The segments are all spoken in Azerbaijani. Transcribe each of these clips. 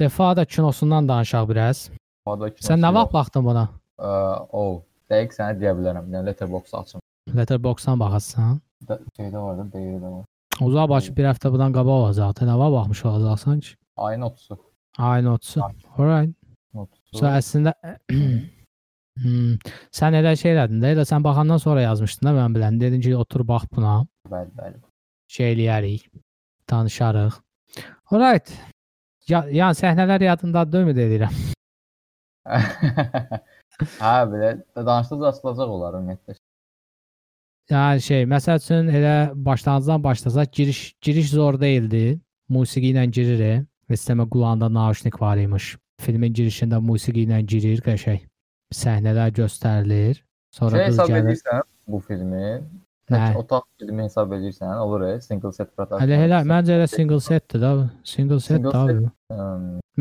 Defada kinosundan danışaq biraz. Havada Sən nə vaxt baxdın buna? Ə, o, dəqiq sənə deyə bilərəm. Yəni Letterboxd açım. Letterboxd-dan baxasan. Şeydə var da, deyir də var. Uzağa başı bir həftə bundan qabaq olacaqdı. Nə vaxt baxmış olacaqsan ki? Ayın 30-u. Ayın 30-u. Alright. 30-u. So əslində hmm, sən elə şey elədin də, elə sən baxandan sonra yazmışdın da mən bilən. Dedin ki, otur bax buna. Bəli, bəli. Şey eləyərik. Danışarıq. Alright. Ya, yəni səhnələr yadındadır mı deyirəm. hə, belə danışdıqca açılacaq olar ümumiyyətlə. Yəni şey, məsəl üçün elə başlanğıcdan başlasaq, giriş giriş zor deyildi. Musiqi ilə giririk. Sistemə qulağında naushnik var imiş. Filmin girişində musiqi ilə girir, qəşəng. Səhnələr göstərilir. Sonra Şey qız gəlir. bu filmi, Tək otaq filmi hesab edirsən, olur e, single set production. Hələ elə məncə elə single setdir da. Single set da.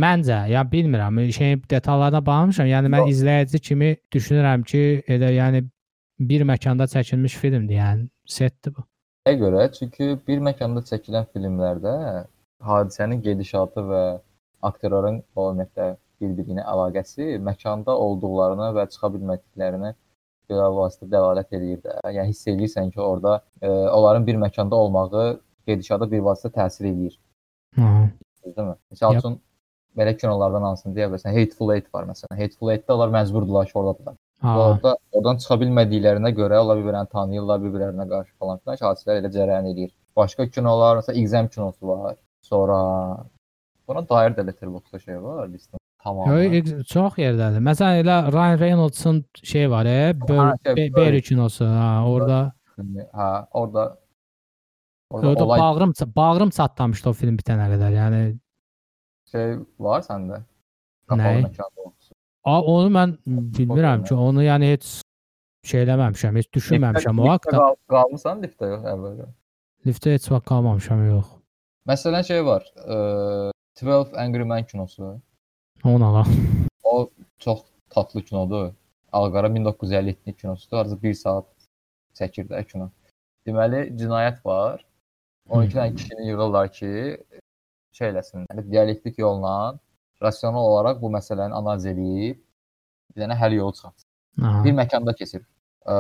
Məncə, ya bilmirəm, şey detallarına baxmışam. Yəni mən Yox. izləyici kimi düşünürəm ki, elə yəni bir məkanda çəkilmiş filmdir, yəni setdir bu. Nəyə görə? Çünki bir məkanda çəkilən filmlərdə hadisənin gedişatı və aktyorların ümumiyyətlə bir-birinə əlaqəsi məkanda olduqlarına və çıxa bilmədiklərinə görə vasitə dəlalət eləyir də. Yəni hiss edirsən ki, orada e, onların bir məkanda olmağı gedişata bir vasitə təsir eləyir, değil mi? Məsəl üçün belə kinolardan hansını deyə bilərsən? Hateful Eight var məsələn. Hateful Eight-də onlar məcburdular ki, oradadılar. Orada oradan çıxa bilmədiklərinə görə onlar bir-birini tanıyırlar, bir-birlərinə qarşı falan filan hadisələr elə cərəyan edir. Başqa kinolar, məsələn, Exam kinosu var. Sonra buna dair də Letterboxd şey var, listin ex- çox yerdədir. Məsələn elə Ryan Reynolds'un şey var, e, Ha. Berry kinosu. Ha, orada Hə, orada orada orada olay bağrım bağrım çatlamışdı o film bitənə qədər. Yəni şey var səndə. Qapalı məkanda olsun. a, onu mən bilmirəm ki, onu yəni heç şey eləməmişəm, heç düşünməmişəm o Liftdə qal- Qalmısan liftdə yox əvvəlcə. Liftə heç vaxt qalmamışam, yox. Məsələn şey var. Ə, 12 Angry Men kinosu. Ona la. O çox tatlı kinodur. Ağqara 1957 kinosudur. Arası 1 saat çəkir də kino. Deməli, cinayət var. 12 dənə kişini yığırlar ki, şey eləsin, yəni dialektik yolla rasional olaraq bu məsələni analiz edib bir dənə həll yolu çıxartsın. Bir məkanda keçir. Ə,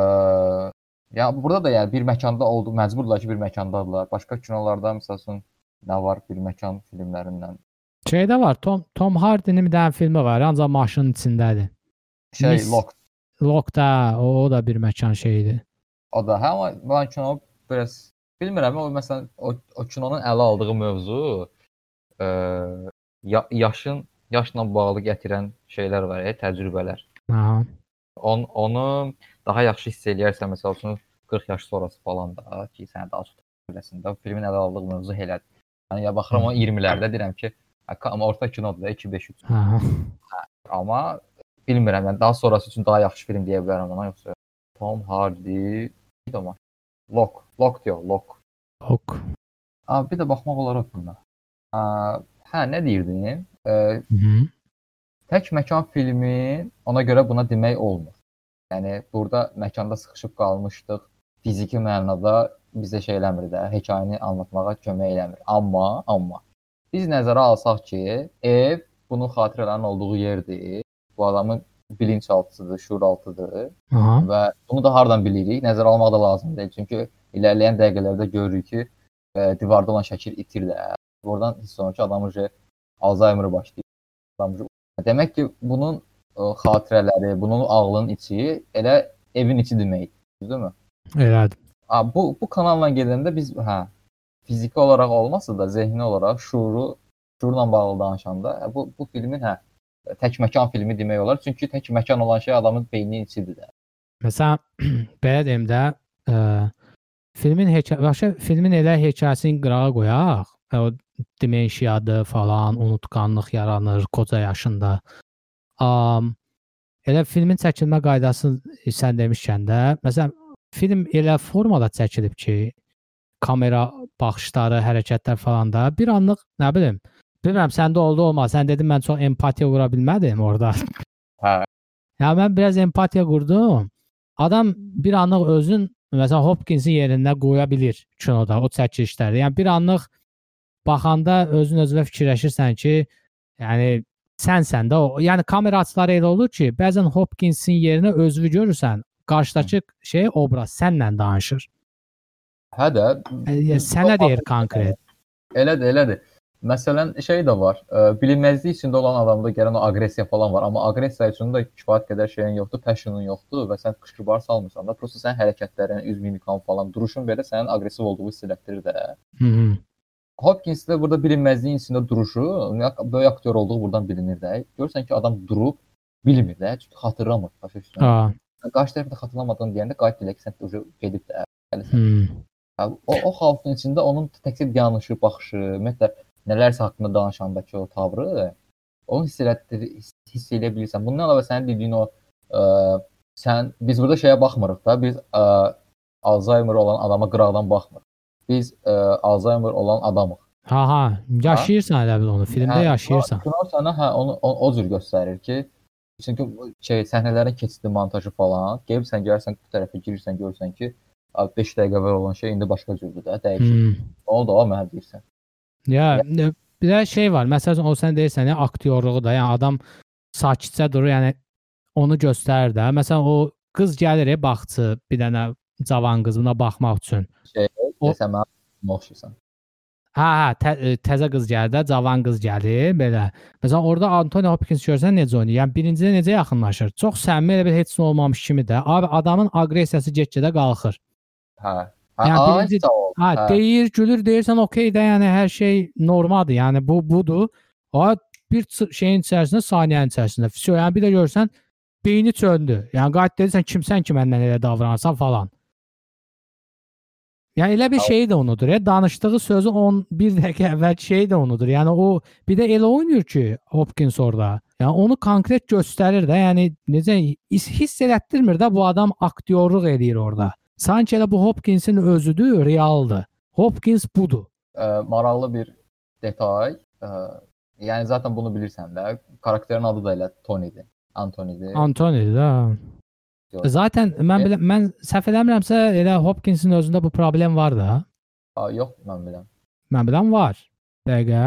ya burada da yəni bir məkanda oldu, məcburdular ki, bir məkandadırlar. Başqa kinolarda məsəl üçün nə var bir məkan filmlərindən. Şeydə var, Tom Tom Hardy'nin bir dənə filmi var, ancaq maşının içindədir. Şey, Mis- Lock Lockda, o, o da bir məkan şeyidir. O da hə amma mən kino biraz bilmirəm o məsələn o, o kinonun ələ aldığı mövzu ə, ya, yaşın yaşla bağlı gətirən şeylər var, ya, təcrübələr. Aha. On, onu daha yaxşı hiss eləyərsən məsəl üçün 40 yaş sonrası falan da ki, sənə daha çox biləsən də filmin ələ aldığı mövzu elədir. Yəni ya baxıram o 20-lərdə deyirəm ki, hə, amma orta kinodur da 2-5-3. Aha. Amma bilmirəm, yəni daha sonrası üçün daha yaxşı film deyə bilərəm ona yoxsa Tom Hardy, bir də var. Lock, Lock diyor, Lock. Ok. Abi bir də baxmaq olar o filmə. Hə, hə, nə deyirdin? Hı -hı. tək məkan filmi ona görə buna demək olmur. Yəni burada məkanda sıxışıb qalmışdıq. Fiziki mənada bizə şey eləmir də, hekayəni anlatmağa kömək eləmir. Amma, amma biz nəzərə alsaq ki, ev bunun xatirələrin olduğu yerdir. Bu adamın bilinçaltıdır, şuuraltıdır Aha. və bunu da hardan bilirik? Nəzərə almaq da lazım deyil. Çünki irəliləyən dəqiqələrdə görürük ki, e, divarda olan şəkil itir də. Oradan hiss olunur ki, adamın Alzheimer başlayır. Adam je- Demək ki, bunun ə, xatirələri, bunun ağlının içi elə evin içi deməkdir, düzdürmü? Elədir. A, bu bu kanalla gedəndə biz hə fiziki olaraq olmasa da zehni olaraq şuuru şuurla bağlı danışanda hə, bu bu filmin hə tək məkan filmi demək olar. Çünki tək məkan olan şey adamın beyninin içidir də. Məsələn, belə deyim də, ə, filmin hekayə, başa filmin elə hekayəsini qırağa qoyaq. ə, O demensiyadır falan, unutqanlıq yaranır qoca yaşında. Am, elə filmin çəkilmə qaydası sən demişkən də, məsələn, film elə formada çəkilib ki, kamera baxışları, hərəkətlər falan da bir anlıq, nə bilim, bilmirəm səndə oldu olmaz. Sən dedin mən çox empatiya qura bilmədim orada. Hə. Ya mən biraz empatiya qurdum. Adam bir anlıq özün məsələn Hopkinsin yerində qoya bilir kinoda, o çəkilişlərdə. Yəni bir anlıq baxanda özün özünə fikirləşirsən ki, Yəni sənsən də o. Yəni kamera açıları elə olur ki, bəzən Hopkinsin yerinə özünü görürsən, qarşıdakı şey obraz sənlə danışır. Hə də. Sənə deyir konkret. Elədir, elədir. Məsələn, şey də var. Ə, bilinməzlik içində olan adamda gələn o aqressiya falan var, amma aqressiya üçün də kifayət qədər şeyin yoxdur, passionun yoxdur və sən qışqırbar salmırsan da, prosta sənin hərəkətlərin, üz mimikan falan, duruşun belə sənin aqressiv olduğunu hiss elətdirir də. -hı. Hopkins də burada bilinməzliyin içində duruşu, böyük aktyor olduğu buradan bilinir də. Görürsən ki, adam durub bilmir də, çünki xatırlamır başa düşürsən. Ha. Qarşı tərəfdə xatırlamadığını deyəndə qayıt dilə ki, sən uje gedib də. Həlisən. Hı. O o xalqın içində onun təkcə yanlışı, baxışı, ümumiyyətlə nələrsə haqqında danışandakı o tavrı onu hiss elətdir, hiss, edə bilirsən. Bundan əlavə sənin dediyin o ə, sən biz burada şeyə baxmırıq da, biz ə, Alzheimer olan adama qıraqdan baxmırıq. Biz ə, Alzheimer olan adamıq. Ha ha, yaşayırsan elə bil onu, filmdə yaşayırsan. Kino sənə hə onu o, o cür göstərir ki, çünki şey səhnələrin keçidi montajı falan, gəlirsən, gəlirsən bu tərəfə girirsən, görürsən ki, 5 dəqiqə əvvəl olan şey indi başqa cürdür də, dəyişir. Hmm. Onu da o mənə deyirsən. Ya ne- bir də şey var. Məsələn, o sən deyirsən ya aktyorluğu da, yəni adam sakitcə durur, yəni onu göstərir də. Məsələn, o qız gəlir, e, baxçı, bir dənə cavan qız buna baxmaq üçün. O- Desən mənə oxşayırsan. Hə, hə, tə, e, təzə qız gəlir də, cavan qız gəlir, belə. Məsələn, orada Anthony Hopkins görsən necə oynayır? Yəni birincidə necə yaxınlaşır? Çox səmimi elə bir heç nə olmamış kimi də. Abi adamın aqressiyası get-gedə qalxır. Hə. Hə, Yəni ay, birinci- sağ ol. Ha, Hə. deyir, gülür, deyirsən okey də, yəni hər şey normaldır. Yəni bu budur. O bir ç- şeyin içərisində, saniyənin içərisində. Fisyo, yəni bir də görsən beyni çöndü. Yəni qayıt deyirsən kimsən ki məndən elə davranırsan falan. Yəni elə bir şey də unudur. Ya danışdığı sözü 11 dəqiqə əvvəl şey də unudur. Yəni o bir də elə oynayır ki Hopkins orada. Yəni onu konkret göstərir də. Yəni necə hiss hiss elətdirmir də bu adam aktyorluq eləyir orada. Sanki elə bu Hopkinsin özüdür, realdır. Hopkins budur. Ə, maraqlı bir detay. Ə, yəni zaten bunu bilirsən də. Karakterin adı da elə Tony'dir. Anthony'dir. Anthony da. Yox. Zaten mən belə mən səhv eləmirəmsə elə Hopkinsin özündə bu problem var da. Ha, yox, mən bilirəm. Mən bilən var. Dəqiqə.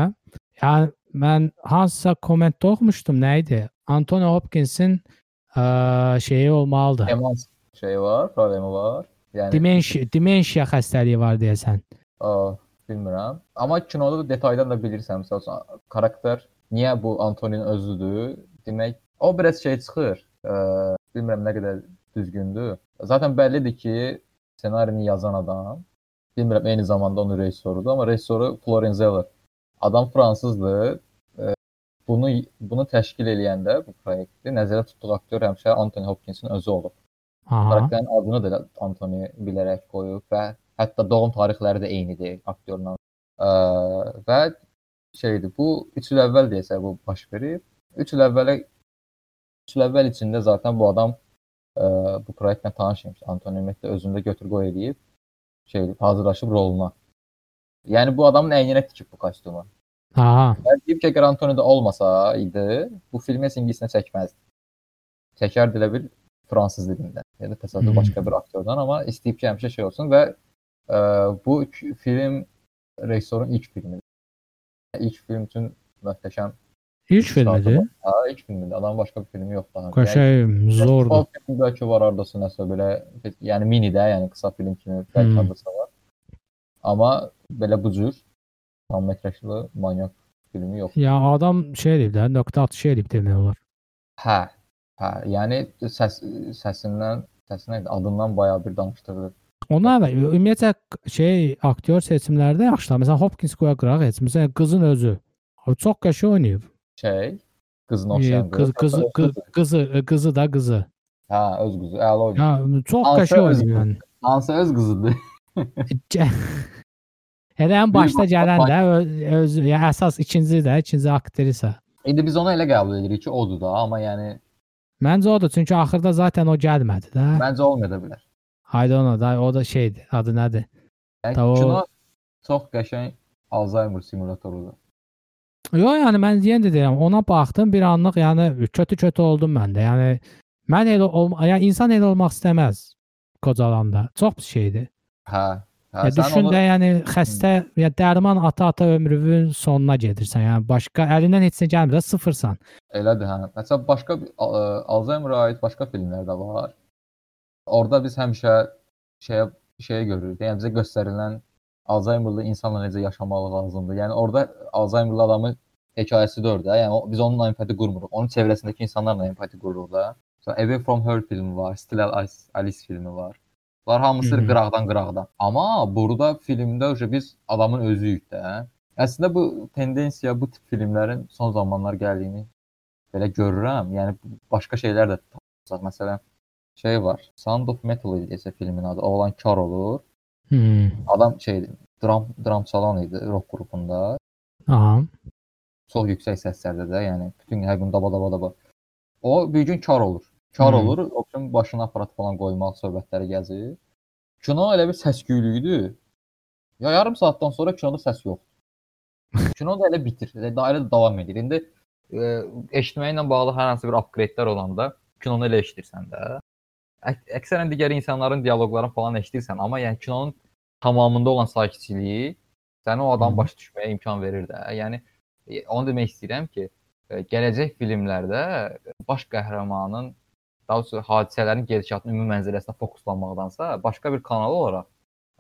Yəni mən hansısa kommentdə oxumuşdum, nə idi? Anthony Hopkinsin ə, şeyi olmalıdır. Demans şey var, problemi var. Yəni Demensiya, demensiya xəstəliyi var deyəsən. Ə, bilmirəm. Amma kinoda da detaydan da bilirsən, məsəl üçün karakter niyə bu Antonin özüdür? Demək, o biraz şey çıxır. Ə, bilmirəm nə qədər düzgündür. Zaten bəllidir ki, ssenarini yazan adam, bilmirəm eyni zamanda onun rejissorudur, amma rejissoru Florian Zeller. Adam fransızdır. Ə, bunu bunu təşkil eləyəndə bu proyekti nəzərdə tutduğu aktyor həmişə Anthony Hopkinsin özü olub. Aha. Karakterin adını da elə Anthony bilərək qoyub və hətta doğum tarixləri də eynidir aktyorla. Ə, və şeydir, bu 3 il əvvəl desə bu baş verib. 3 il əvvələ 3 il əvvəl içində zaten bu adam ə, bu proyektlə tanış imiş. Anthony Mackie özündə götür qoy eləyib şey hazırlaşıb roluna. Yəni bu adamın əyninə tikib bu kostyumu. Aha. Və deyib ki, əgər Anthony da olmasa idi, bu filmi heç ingiliscə çəkməzdi. Çəkərdi elə bil fransız dilində. Ya da təsadüf Mhm. başqa bir aktyordan, amma istəyib ki, həmişə şey olsun və ə, bu film rejissorun ilk filmidir. İlk film üçün möhtəşəm. İlk filmidir. Ha, ilk filmidir. Adamın başqa bir filmi yoxdur. Yəni, Qəşəng, zordur. Filmi bəlkə var ardası nəsə belə, yəni mini də, yəni qısa film kimi bəlkə Hmm. hardasa var. Amma belə bu cür tam metrajlı manyak filmi yox. Ya adam şey deyib də, nöqtə atışı edib demək olar. Hə. Hə, yəni səs səsindən, səsinə adından bayağı bir danışdırır. Ona əvvəl ümumiyyətlə şey aktyor seçimlərdə yaxşılar. Məsələn Hopkins qoya qıraq heç. Məsələn qızın özü. O çox qəşəng oynayıb. Şey, qızın E, oxşayan Qız qızı qı- qızı qızı da qızı. Hə, öz qızı. Əla oyun. Ya çox Hansı qəşəng öz oynayıb yəni. Hansı öz qızıdır? Elə ən başda bax- gələn bax- də ö- öz ya əsas ikinci də, ikinci aktrisa. İndi biz onu elə qəbul edirik ki, odur da, amma yəni Məncə odur, çünki axırda zaten o gəlmədi də. məncə olmaya da bilər. Hayda ona da o da şeydir. Adı nədir? Yəni Ta o- kino çox qəşəng Alzheimer simulatorudur. Yox, yəni mən yenə də deyirəm, ona baxdım bir anlıq, yəni kötü-kötü oldum mən də. Yəni mən elə olma, yəni insan elə olmaq istəməz qocalanda. Çox pis şeydir. Hə. Hə, Ya düşün onu də, yəni xəstə ya dərman ata-ata ömrünün sonuna gedirsən. Yəni başqa əlindən heç nə gəlmir, sıfırsan. elədir hə. Məsələn başqa ə, Alzheimer'a aid başqa filmlər də var. Orada biz həmişə şeyə şeyə görürük. Yəni bizə göstərilən Alzheimer'lı insanla necə yaşamaq lazımdır. Yəni orada Alzheimer'lı adamın hekayəsi də orada. Yəni biz onunla empati qurmuruq. Onun çevrəsindəki insanlarla empati qururuq da. So Away from Her filmi var, Still Alice, Alice filmi var. Bunlar hamısı Hı -hı. qıraqdan qıraqdan. Amma burada filmdə uje biz adamın özüyük də. Əslində bu tendensiya bu tip filmlərin son zamanlar gəldiyini belə görürəm. Yəni başqa şeylər də tapacaq. Məsələn, şey var. Sound of Metal desə filmin adı. Oğlan kar olur. Hmm. Adam şeydir, dram dram çalan idi rock qrupunda. Aha. Çox yüksək səslərdə də, yəni bütün hər gün daba daba daba. O bir gün kar olur. Kar Hmm. olur, o bütün başına aparat falan qoymaq söhbətləri gəzir. Kino elə bir səs-küylüydü. Ya yarım saatdan sonra kinoda səs yoxdur. Kino da elə bitir. Elə dairə də davam edir. İndi e, eşitməklə bağlı hər hansı bir upgrade-lər olanda kinonu elə eşidirsən də. Əks əksərən digər insanların dialoqlarını falan eşidirsən, amma yəni kinonun tamamında olan sakitçiliyi sənə o adam başa düşməyə imkan verir də. Yəni e, onu demək istəyirəm ki, e, gələcək filmlərdə baş qəhrəmanın daha doğrusu hadisələrin gedişatının ümumi mənzərəsinə fokuslanmaqdansa, başqa bir kanal olaraq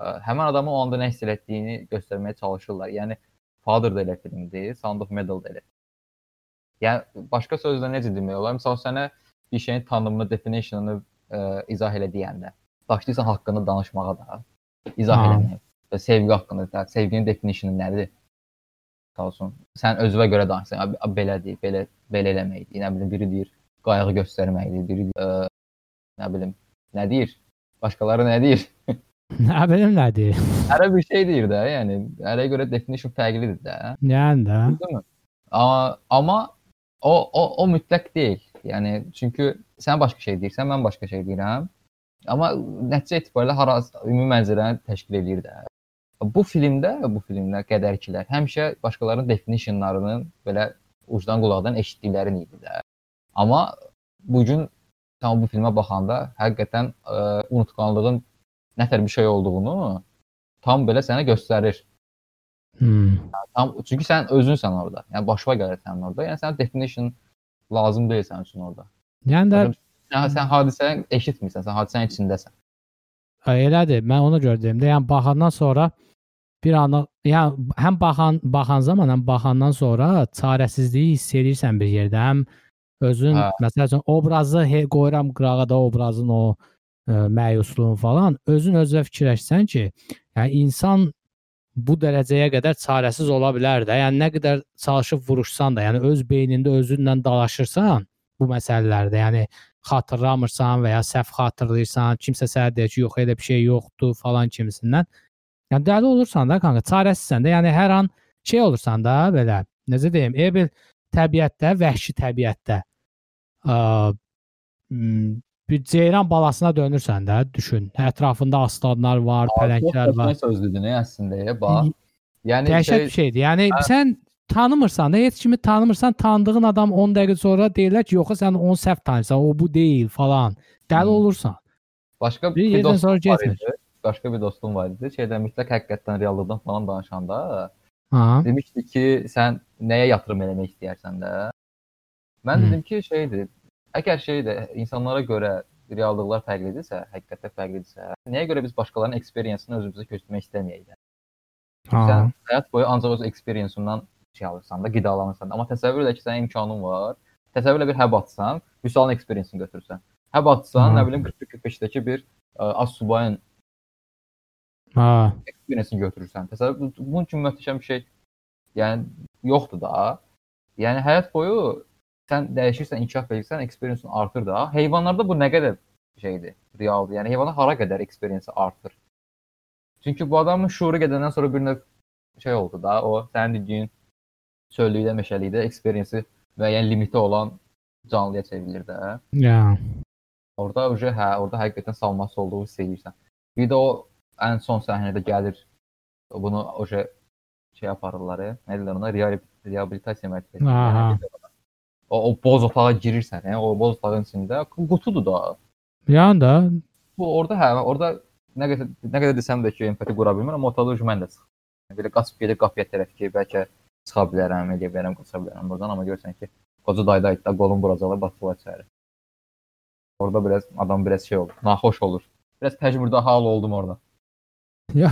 ə, həmin adamın o anda nə hiss etdiyini göstərməyə çalışırlar. Yəni Father da elə filmdir, Sound of Metal da elə. Yəni başqa sözlə necə demək olar? Məsələn, sənə bir şeyin tanımını, definitionunu ə, izah elə deyəndə, başlayırsan haqqında danışmağa da, izah Ha. eləməyə. Sevgi haqqında da, sevginin definitionu nədir? Sağ olsun. Sən özünə görə danışsan, "Abi, abi, belədir, belə belə eləməkdir. Nə bilim, biri deyir, qayğı göstərməkdir, biri deyir, ə, nə bilim, nə deyir? Başqaları nə deyir? Nə bilim nədir? Hərə bir şey deyir də, yəni hərə görə definition fərqlidir də. Yəni də. Düzdürmü? Amma amma o o o mütləq deyil. Yəni çünki sən başqa şey deyirsən, mən başqa şey deyirəm. Amma nəticə etibarilə hara ümumi mənzərəni təşkil eləyir də. Bu filmdə, bu filmdə qədərkilər həmişə başqalarının definitionlarının belə ucdan qulaqdan eşitdiklərini idi də. Amma bu gün tam bu filmə baxanda həqiqətən ə, unutqanlığın nətər bir şey olduğunu tam belə sənə göstərir. Hmm. Tam çünki sən özünsən orada. Yəni başına gəlir sənin orada. Yəni sənə definition lazım deyil sənin üçün orada. Yəni də Yəni sən hadisəni eşitmirsən, sən hadisənin içindəsən. Ə, Elədir. Mən ona görə dedim də, yəni baxandan sonra bir anda, yəni həm baxan baxan zaman, həm baxandan sonra çarəsizliyi hiss edirsən bir yerdə. Həm özün Hə. məsəl üçün obrazı he, qoyuram qırağa da obrazın o ə, məyusluğun falan, özün özünə fikirləşsən ki, yəni insan bu dərəcəyə qədər çarəsiz ola bilər də. Yəni nə qədər çalışıb vuruşsan da, yəni öz beynində özünlə dalaşırsan bu məsələlərdə, yəni xatırlamırsan və ya səhv xatırlayırsan, kimsə sənə deyir ki, yox elə bir şey yoxdur falan kimisindən. Yəni dəli olursan da kanka, çarəsizsən də. Yəni hər an şey olursan da belə. Necə deyim? Elə bir təbiətdə, vəhşi təbiətdə ə, bir ceyran balasına dönürsən də, düşün. Ətrafında aslanlar var, pələnglər var. Nə sözdür nə əslində, bax. Yəni Dəhşət şey, bir şeydir. Yəni Hə. sən tanımırsan da, heç kimi tanımırsan, tanıdığın adam 10 dəqiqə sonra deyirlər ki, yox sən onu səhv tanıyırsan, o bu deyil falan. Dəli Hmm. olursan. başqa Bir bir dostum sonra var getmir. idi. Başqa bir dostum var idi. Şeydə mütləq həqiqətdən reallıqdan falan danışanda Ha. demişdi ki, sən nəyə yatırım eləmək istəyirsən də. Mən Hı. dedim ki, şeydir. Əgər şey də insanlara görə reallıqlar fərqlidirsə, həqiqətdə fərqlidirsə, nəyə görə biz başqalarının experience-ını özümüzə köçürmək istəməyək də? Ha. Sən həyat boyu ancaq öz experience-undan şey alırsan da, qidalanırsan. Amma təsəvvür elə ki, sənin imkanın var. Təsəvvür elə bir həb atsan, Vüsalın experience-ni götürsən. Həb atsan, Ha. nə bilim 41-45-dəki bir ə, az subayın Ha. experience-ni götürürsən. Təsəvvür bu- bunun kimi möhtəşəm bir şey yəni yoxdur da. Yəni həyat boyu sən dəyişirsən, inkişaf edirsən, experience-in artır da. Heyvanlarda bu nə qədər şeydir, realdır. Yəni heyvana hara qədər experience artır. Çünki bu adamın şuuru gedəndən sonra bir növ şey oldu da, o sənin dediyin çöllükdə, meşəlikdə experience müəyyən limiti olan canlıya çevrilir də. Ya. Orda uje hə, orada həqiqətən salması olduğu hiss edirsən. Bir də o ən son səhnədə gəlir bunu uje şey aparırlar, e, nə deyirlər ona, mərkəzi. Aha. Yəni, o, o boz otağa girirsən, hə, o boz otağın içində qutudur da. Yəni də Bu orada hə, orada nə qədər nə qədər desəm də ki, empati qura bilmirəm, motoda mən də çıxıram. Belə qaçıb gedib qapıya tərəf ki, bəlkə çıxa bilərəm, edə bilərəm, qaça bilərəm buradan, amma görsən ki, qoca dayda itdə qolun vuracaqlar, batırlar içəri. Orada biraz adam biraz şey olur, naxoş olur. Biraz təcrübədə hal oldum orada. Ya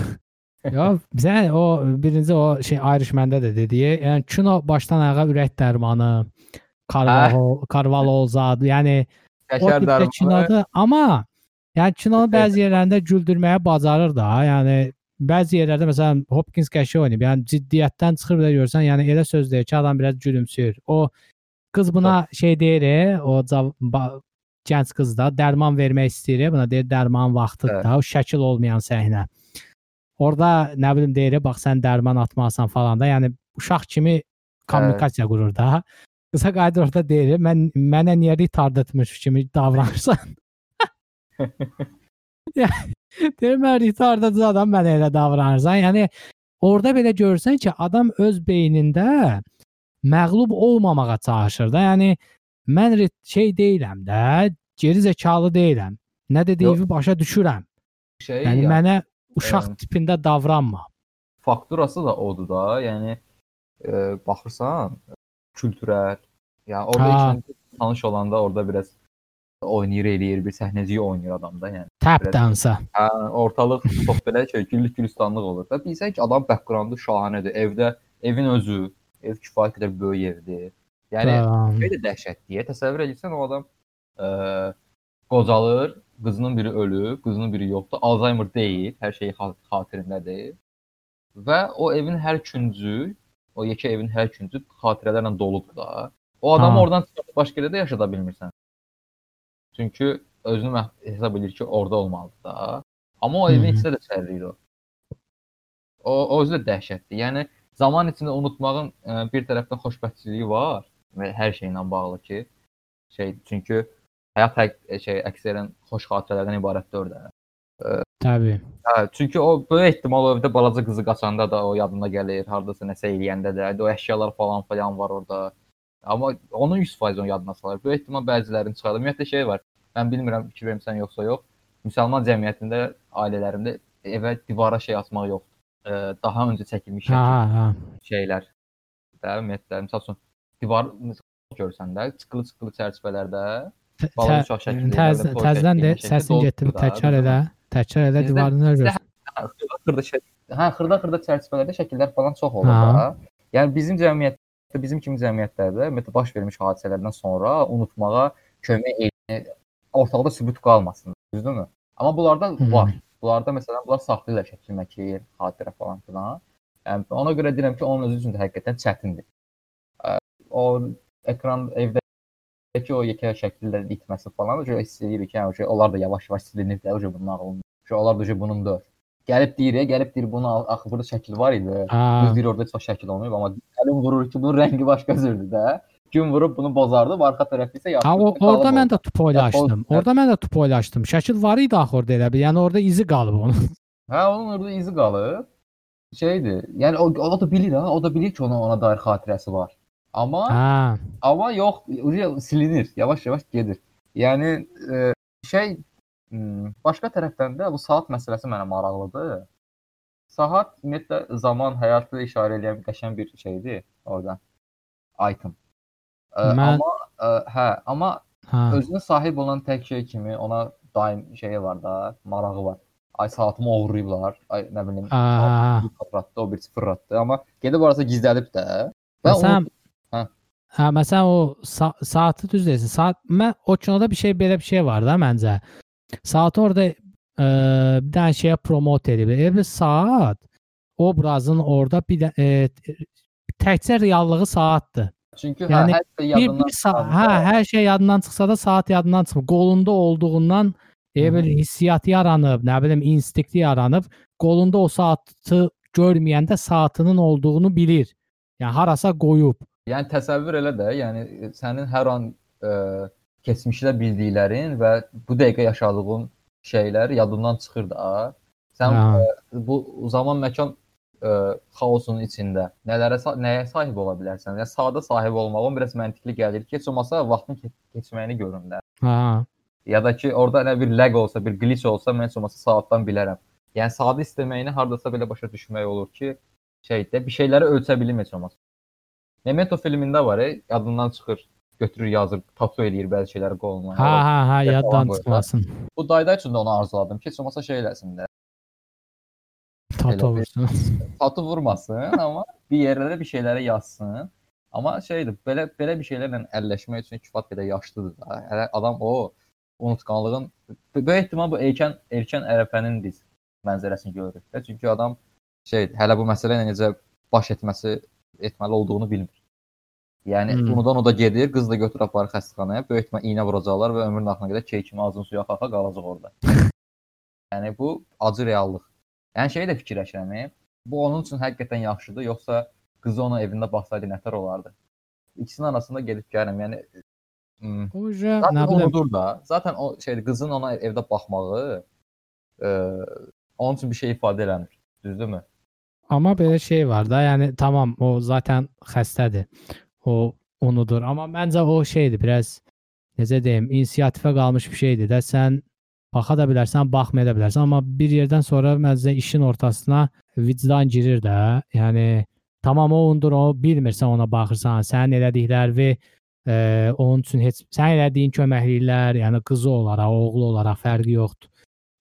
ya bizə o birinci o şey Irishman-da da dediyi, yəni kino başdan ayağa ürək dərmanı, Carvalho, Carvalho zad, yəni o Şəkər tipdə dərmanı. kinoda, amma yəni kinonu bəzi yerlərində güldürməyə bacarır da. Yəni bəzi yerlərdə məsələn Hopkins qəşəng oynayıb. Yəni ciddiyyətdən çıxır də görsən, yəni elə söz deyir ki, adam biraz gülümsüyür. O qız buna şey deyir, e, o gənc qız da dərman vermək istəyir, e, buna deyir dərman vaxtıdır Hə. da, o şəkil olmayan səhnə. Orda nə bilim deyir, e, bax sən dərman atmasan falan da, yəni uşaq kimi kommunikasiya qurur da. Qısa qayıdır orada deyir, mən mənə niyə retard etmiş kimi davranırsan? Deyir mən retardacı adam mənə elə davranırsan. Yəni orada belə görsən ki, adam öz beynində məğlub olmamağa çalışır da. Yəni mən şey deyiləm də, geri zəkalı deyiləm. Nə dediyimi başa düşürəm. Şey, Yəni ya, mənə uşaq Əm. tipində davranma. fakturası da odur da. Yəni e, baxırsan kültürel, yəni orada Ha. ikinci tanış olanda orada biraz oynayır eləyir, bir səhnəcik oynayır adamda, yəni. Tap dansa. Hə, ortalıq çox belə şey, güllük gülistanlıq olur da. Bilsən ki, adam backgroundu şahanədir. Evdə evin özü, ev kifayət qədər böyük evdir. Yəni. Belə dəhşətliyə təsəvvür edirsən o adam ə, qocalır, qızının biri ölüb, qızının biri yoxdur. Alzheimer deyil, hər şey xat- xatirindədir. Və o evin hər küncü, o yekə evin hər küncü xatirələrlə doludur da. O adamı Ha. oradan çıxarıb başqa yerdə yaşada bilmirsən. Çünki özünü hesab edir ki, orada olmalıdır da. Amma o evin içində də çərliyir o. O, o özü də dəhşətdir. Yəni zaman içində unutmağın ə, bir tərəfdən xoşbəxtçiliyi var və hər şeylə bağlı ki, şey çünki həyat həq e, şey əksərən xoş xatirələrdən ibarətdir də. Təbii. Hə, çünki o böyük ehtimal o evdə balaca qızı qaçanda da o yadına gəlir, hardasa nəsə eləyəndə də, o əşyalar falan falan var orada. Amma onun 100% onu yadına salır. Böyük ehtimal bəzilərini çıxarır. Ümumiyyətlə şey var. Mən bilmirəm fikir vermisən yoxsa yox. Müsəlman cəmiyyətində, ailələrində evə divara şey asmaq yoxdur. Ə, daha öncə çəkilmiş şəkil ha. şeylər. Də ümumiyyətlə, məsəl üçün divar görsən də, çıxılı-çıxılı çərçivələrdə Tə- uşaq şəklində, təz- Təzədən də şəkildə səsin getdi, təkrar elə. Təkrar elə divarını görürsən. xırda-xırda hə, xırda-xırda çərçivələrdə şəkillər falan çox olur da. Yəni bizim cəmiyyətdə, bizim kimi cəmiyyətlərdə ümumiyyətlə baş vermiş hadisələrdən sonra unutmağa kömək edir. Ortalıqda sübut qalmasın, düzdürmü? Amma bunlarda Hı. var. Bunlarda məsələn bunlar saxlayırlar şəkil məkil, xatirə falan filan. Yəni ona görə deyirəm ki, onun özü üçün də həqiqətən çətindir. O ekran evdəki o yekə şəkillərin itməsi falan, o hiss edirik ki, yəni, onlar da yavaş-yavaş silinir də, o bunun ağlında. Onlar da bunundur. Gəlib deyir, gəlib deyir bunu al- axı burada şəkil var idi. Düz deyir orada vaxt şəkil olmayıb, amma gəlin vurur ki, bunun rəngi başqa cürdür də. Gün vurub bunu bozardı, arxa tərəfi isə yaxşı. Ha, o, orada mən də tupoylaşdım. Futbol- Orada mən də tupoylaşdım. Şəkil var idi axı orada elə bir. Yəni orada izi qalıb onun. Hə, onun orada izi qalıb. Şeydir. Yəni o, o da bilir ha, o da bilir ki, ona ona dair xatirəsi var. Amma Ha. amma yox, ucu silinir, yavaş-yavaş gedir. Yəni e, şey m, başqa tərəfdən də bu saat məsələsi mənə maraqlıdır. Saat ümumiyyətlə zaman, həyatı işarə edən qəşəng bir şeydir orada. Item. E, Mən- amma e, hə, amma Ha. özünə sahib olan tək şey kimi ona daim şeyi var da, marağı var. Ay saatımı oğurlayıblar. Ay nə bilim. Qapratdı, o bir sıfırlatdı, amma gedib arası gizlədib də. Və Məsələn, hə, məsələn o sa saatı düz deyirsən. Saat mən o kinoda bir şey belə bir şey var da məncə. Saatı orada e, bir dənə şeyə promote edib. Elə bir saat obrazın orada bir də e, təkcə reallığı saatdır. çünki Yəni, hə, hər şey yadından bir hə, hər şey yadından çıxsa da saat yadından çıxmır. Qolunda olduğundan elə bir hissiyat yaranıb, nə bilim instinkti yaranıb. Qolunda o saatı görməyəndə saatının olduğunu bilir. Yəni harasa qoyub. Yəni təsəvvür elə də, yəni sənin hər an ə, keçmişdə bildiklərin və bu dəqiqə yaşadığın şeylər yadından çıxır da. Sən Ha. ə, bu zaman məkan ə, xaosunun içində nələrə nəyə sahib ola bilərsən? Yəni saata sahib olmağın biraz məntiqli gəlir ki, heç olmasa vaxtın ke keçməyini görün də. Ha. Ya da ki orada nə bir lag olsa, bir glitch olsa mən heç olmasa saatdan bilərəm. Yəni sadə istəməyini hardasa belə başa düşmək olur ki, şeydə bir şeyləri ölçə bilim heç olmasa. Memento filmində var, e, yadından çıxır, götürür yazır, tatu eləyir bəzi şeyləri qoluna. Ha ha ha yaddan çıxmasın. Bu dayda üçün də onu arzuladım ki, heç olmasa şey eləsin də. Bir- vursun. Tatu vurmasın, amma bir yerlərə bir şeyləri yazsın. Amma şeydir, belə belə bir şeylərlə əlləşmək üçün kifayət qədər yaşlıdır da. Hələ adam o unutqanlığın böyük ehtimal bu erkən erkən ərəfənin biz mənzərəsini görürük də. Çünki adam şey hələ bu məsələ ilə necə baş etməsi etməli olduğunu bilmir. Yəni Hmm. unudan o da gedir, qız da götürüb aparır xəstəxanaya, böyük ehtimal iynə vuracaqlar və ömrünün axırına qədər key kimi ağzını suya axa qalacaq orada. yəni bu acı reallıq. Yəni şeyi də fikirləşirəm, bu onun üçün həqiqətən yaxşıdır, yoxsa qızı ona evində baxsaydı nətər olardı? İkisinin arasında gedib gəlirəm. Yəni hmm, Zaten nə bilim. da. Zaten o şeydir, qızın ona evdə baxmağı e, onun üçün bir şey ifadə eləmir. Düzdürmü? Amma belə şey var da, yəni tamam o zaten xəstədir. O unudur. Amma məncə o şeydir, biraz necə deyim, inisiativə qalmış bir şeydir də. Sən baxa da bilərsən, baxmaya da bilərsən, amma bir yerdən sonra məncə işin ortasına vicdan girir də. Yəni tamam o unudur, o bilmirsən ona baxırsan, sənin elədiklərini e, onun üçün heç sən elədiyin köməkliklər, yəni qızı olaraq, oğlu olaraq fərqi yoxdur.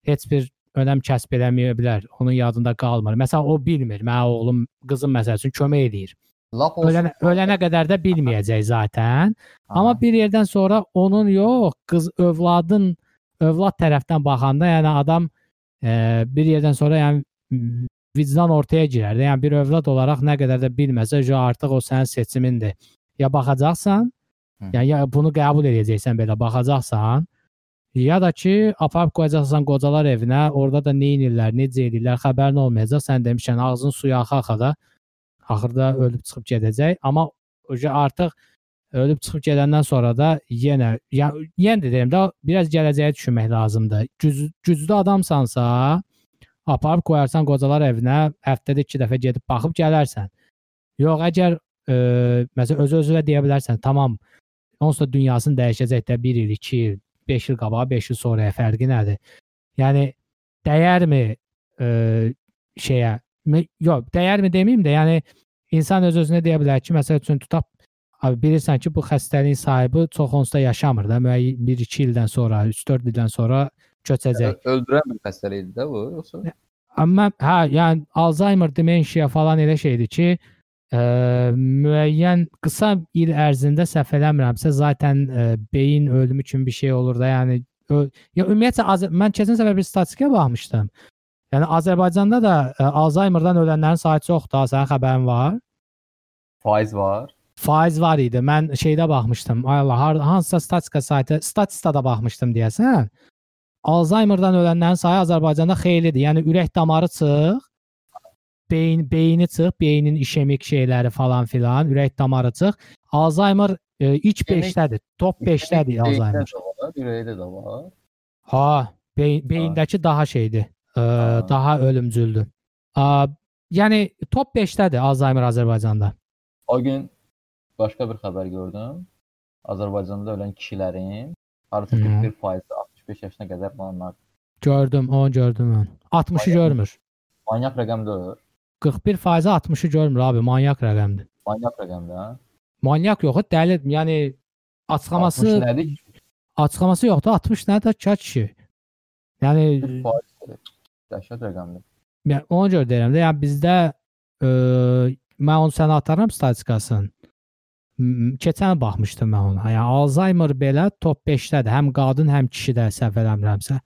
Heç bir önəm kəsb eləməyə bilər. Onun yadında qalmır. Məsələn, o bilmir. Mənim oğlum, qızım məsəl üçün kömək eləyir. Lap olsun. Ölənə, ölənə qədər də bilməyəcək zaten. Amma Aha. bir yerdən sonra onun yox, qız övladın övlad tərəfdən baxanda, yəni adam e, bir yerdən sonra yəni m, vicdan ortaya girər. də. Yəni bir övlad olaraq nə qədər də bilməsə, jo artıq o sənin seçimindir. Ya baxacaqsan, Hı. yəni ya bunu qəbul edəcəksən belə baxacaqsan, ya da ki, aparıb qoyacaqsan qocalar evinə, orada da nə edirlər, necə edirlər, xəbərin olmayacaq. Sən demişsən ağzın suya axa-axa da axırda ölüb çıxıb gedəcək. Amma artıq ölüb çıxıb gedəndən sonra da yenə ya yenə də deyirəm də biraz gələcəyə düşünmək lazımdır. Güc, güclü adamsansa, aparıb qoyarsan qocalar evinə, həftədə 2 dəfə gedib baxıb gələrsən. Yox, əgər e, məsələn öz özünə deyə bilərsən, tamam, onsuz da dünyasını dəyişəcək də 1 il, 2 il, 5 il qabağa, 5 il sonraya fərqi nədir? Yəni dəyərmi e, şeyə yox, dəyərmi deməyim də, yəni insan öz özünə deyə bilər ki, məsəl üçün tutaq abi bilirsən ki, bu xəstəliyin sahibi çox onsuz da yaşamır da, müəyyən 1-2 ildən sonra, 3-4 ildən sonra köçəcək. Ö- öldürən bir xəstəlik idi də bu, yoxsa? Amma hə, yəni Alzheimer, demensiya falan elə şeydir ki, ə, müəyyən qısa il ərzində səhv eləmirəmsə, zaten ə, beyin ölümü kimi bir şey olur da, yəni ö, ya ümumiyyətlə Azər- mən keçən səfər bir statistikaya baxmışdım. Yəni Azərbaycanda da ə, Alzheimerdan ölənlərin sayı çoxdur, ha, sənin xəbərin var? Faiz var. Faiz var idi. Mən şeydə baxmışdım. Ay Allah, hansısa statistika saytı, statistikada baxmışdım deyəsən. Alzheimerdan ölənlərin sayı Azərbaycanda xeylidir. Yəni ürək damarı çıx, beyin beyni çıx, beynin işemik şeyləri falan filan, ürək damarı çıx. Alzheimer e, İşemik- 5-dədir. Top 5-dədir Alzheimer. Beyində də var, ürəkdə də var. Ha, beyin, beyindəki daha şeydir. Ə, Ha. daha ölümcüldür. Ə, yəni top 5-dədir Alzheimer Azərbaycanda. O gün başqa bir xəbər gördüm. Azərbaycanda ölən kişilərin artıq Hı. 41% 65 yaşına qədər olanlar. Gördüm, onu gördüm mən. 60-ı Bayağı. görmür. Manyak rəqəm deyil. 41 faizi 60-ı görmür abi, manyak rəqəmdir. Manyak rəqəmdir ha. Manyak yox, dəli, yəni açıqlaması 60 nədir? açıqlaması yoxdur. 60 nədir ki kişi? Yəni 40%. Dəhşət rəqəmdir. yəni ona görə deyirəm də, yəni bizdə ə, mən onu sənə ataram statistikasını. Keçən baxmışdım mən ona. Yəni Alzheimer belə top 5-dədir. Həm qadın, həm kişidə səhv eləmirəmsə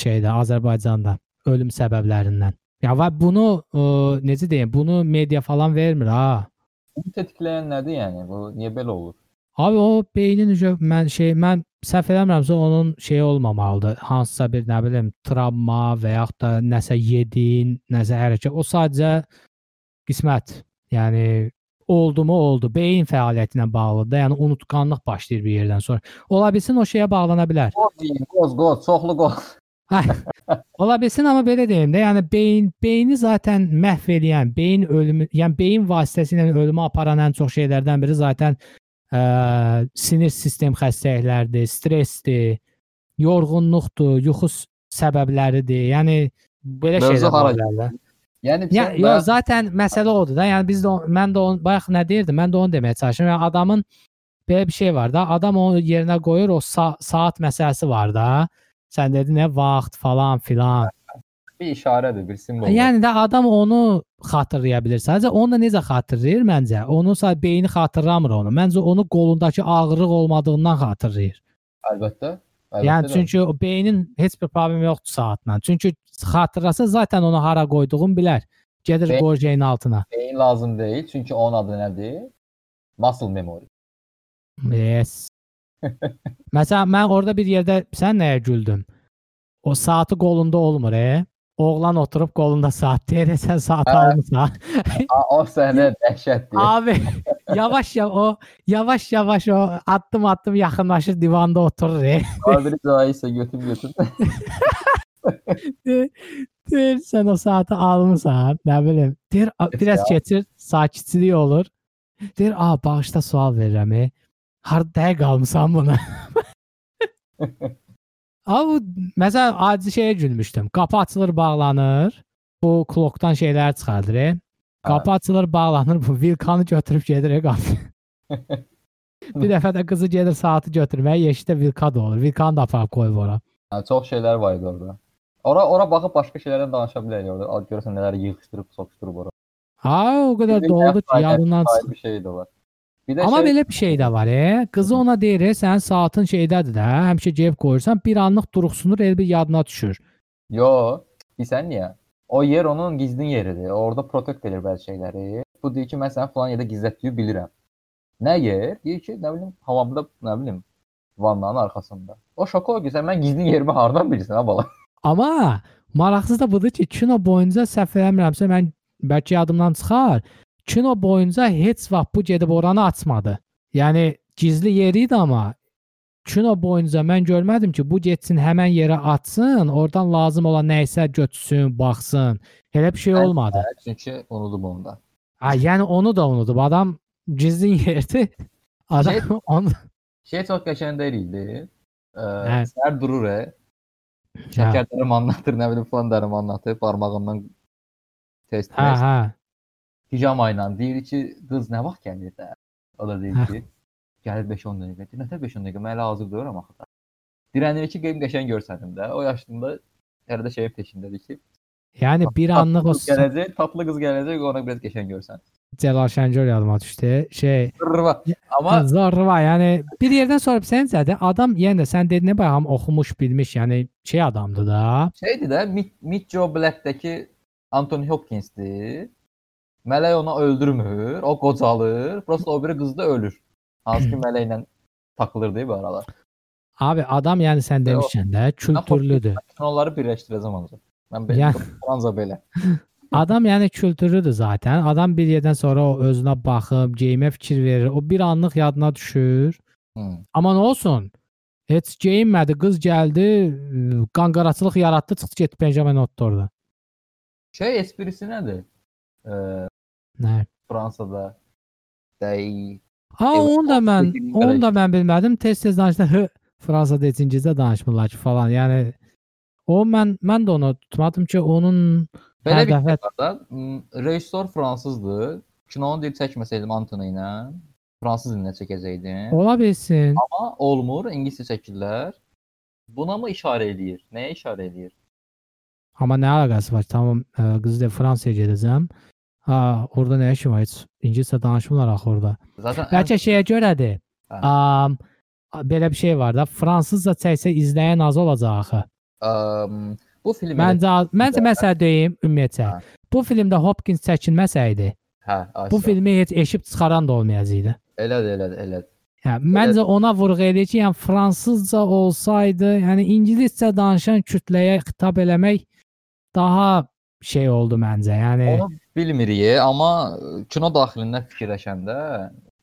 şeydə Azərbaycanda ölüm səbəblərindən. Ya və bunu ə, necə deyim, bunu media falan vermir ha. Bu tetikləyən nədir yəni? Bu niyə belə olur? Abi o beynin üzə mən şey mən səhv eləmirəmsə onun şey olmamalıdır. Hansısa bir nə bilim travma və yaxud da nəsə yedin, nəsə hərəkət. O sadəcə qismət. Yəni oldu mu oldu. Beyin fəaliyyəti ilə bağlıdır. Yəni unutqanlıq başlayır bir yerdən sonra. Ola bilsin o şeyə bağlana bilər. Qoz, qoz, çoxlu qoz. Hə. Ola bilsin amma belə deyim də, yəni beyin beyni zaten məhv edən, beyin ölümü, yəni beyin vasitəsilə ölümə aparan ən çox şeylərdən biri zaten ə, sinir sistem xəstəlikləridir, stressdir. yorğunluqdur, yuxu səbəbləridir. Yəni belə Mövzu şeylər hara var. bilər. Yəni Ya, yo, bə- zaten məsələ odur da. Yəni biz də mən də onu bayaq nə deyirdim? Mən də onu deməyə çalışıram. Yəni adamın belə bir şey var da. Adam onu yerinə qoyur, o sa saat məsələsi var da. Sən dedin nə vaxt falan filan. Bir işarədir, bir simvol. Yəni də adam onu xatırlaya bilər. Sadəcə onu da necə xatırlayır məncə? Onu sadəcə beyni xatırlamır onu. Məncə onu qolundakı ağrılıq olmadığından xatırlayır. əlbəttə. əlbəttə Yəni çünki o beynin heç bir problemi yoxdur saatla. Çünki xatırlasa zaten onu hara qoyduğunu bilər. Gedir Beyin- qoyur şeyin altına. beyin lazım deyil, çünki onun adı nədir? Muscle memory. Yes. Məsələn mən orada bir yerdə sən nəyə güldün? O saatı qolunda olmur, e? Oğlan oturub qolunda saat deyir, "E, sən saat Hə. almısan. A, o səhnə dəhşətdir. Abi yavaş ya o yavaş yavaş o addım addım yaxınlaşır divanda oturur. E. Tabiri caizsə götür götür. Deyir sən o saatı almısan, nə bilim. Deyir "A, biraz keçir, sakitçilik olur. Deyir, "A, bağışda sual verirəm. E. Harda dəqiq almısan bunu?" Abi məsələn adi şeyə gülmüşdüm. Qapı açılır, bağlanır. Bu klokdan şeylər çıxardır. E. Qapı açılır, bağlanır. Bu vilkanı götürüb gedir e, qapı. bir dəfə də qızı gedir saatı götürməyə, yeşikdə vilka da olur. Vilkanı da aparıb qoyub ora. Hə, çox şeylər var idi orada. Ora ora baxıb başqa şeylərdən danışa bilərik orada. Görürsən nələr yığışdırıb, soxuşdurub ora. Ha, o qədər doldu ki, yadından çıxır. bir şey də var. Bir də Amma şey, belə bir şey də var, e. Qızı ona deyir, e, sənin saatın şeydədir də, həmişə ceyb qoyursan, bir anlıq duruxsunur, el bir yadına düşür. Yo, bilsən niyə? O yer onun gizlin yeridir. Orada protekt edir bəzi şeyləri. Bu deyir ki, mən səni falan yerdə gizlətdiyi bilirəm. Nə yer? Deyir ki, nə bilim, havamda, nə bilim, vannanın arxasında. O şoka o sən mən gizlin yerimi hardan bilirsən ha bala? Amma maraqsız da budur ki, kino boyunca səhv eləmirəmsə mən bəlkə yadımdan çıxar. Kino boyunca heç vaxt bu gedib oranı açmadı. Yəni gizli yeri idi amma kino boyunca mən görmədim ki, bu getsin həmən yerə açsın, oradan lazım olan nə isə götürsün, baxsın. Elə bir şey olmadı. Çünki unudum onu da. Ha, yəni onu da unudub. Adam gizlin yerdi. Adam Şey- onu Şey çox qəşəng deyil idi. Ə, Hə. səhər durur, e, Hə, şəkər dərimi anlatır, nə bilim, falan dərimi anlatır, barmağından test hə, hə. Pijama ilə deyir ki, qız nə vaxt gəlir də? O da deyir ki, gəlir 5-10 dəqiqə. Deyir, nətər 5-10 dəqiqə? Mən elə hazır dururam axı da. Dirənir ki, qeym qəşəng görsənim də. O yaşında hələ də şeyin peşindədir ki, Yəni bir anlıq o gələcək, tatlı qız gələcək, ona biraz qəşəng görsən. Cəlal Şəngör yadıma düşdü. Şey, Rıva. Amma Zorba, yəni bir yerdən sonra səncədir adam yenə də sən dedin bayağım oxumuş, bilmiş, yəni şey adamdır da. şeydir də Meet Joe Black-dəki Anthony Hopkins-dir. Mələk onu öldürmür, o qocalır, prosta o biri qız da ölür. Hansı ki mələklə takılırdı bu aralar. Abi adam yəni sən demişsən də kültürlüdür. Onları birləşdirəcəm ancaq. Mən Yəni- belə, anca belə. Adam yəni kültürlüdür zaten. Adam bir yerdən sonra o özünə baxıb, geyimə fikir verir. O bir anlıq yadına düşür. Hı. Amma nə olsun? Heç geyinmədi, qız gəldi, qanqaraçılıq yaratdı, çıxdı getdi Benjamin Otto orada. Şey esprisi nədir? Ee, Nə? Fransada dey Ha, Evet, onu da mən, Fransız onu da mən bilmədim. Tez-tez danışdı. Hı, Fransada İngilizcə danışmırlar ki falan. Yəni o mən mən də onu tutmadım ki, onun Belə Hər bir dəfə- şey var da. m, Rejissor fransızdır. Kinonu deyir çəkməsəydim Antony ilə fransız dilində çəkəcəkdim. ola bilsin. Amma olmur, ingiliscə çəkirlər. Buna mı işarə eləyir? Nəyə işarə eləyir? Amma nə əlaqəsi var? Tamam, ə, qızı da Fransaya gedəcəm. Ha, orada nə işim var? Heç İngiliscə danışmırlar axı orada. Zaten ən- Bəlkə şeyə görədir. Hə. Am, belə bir şey var da, fransızca çəksə izləyən az olacaq axı. Əm, bu film Məncə məncə məsələ deyim ümumiyyətlə. Hə. Bu filmdə Hopkins çəkilməsəydi, hə, Ayşə. bu filmi heç eşib çıxaran da olmayacaqdı. elədir, elədir, elədir. Hə, məncə ona vurğu eləyir ki, yəni fransızca olsaydı, yəni ingiliscə danışan kütləyə xitab eləmək daha şey oldu məncə. Yəni Onu bilmirik, amma kino daxilində fikirləşəndə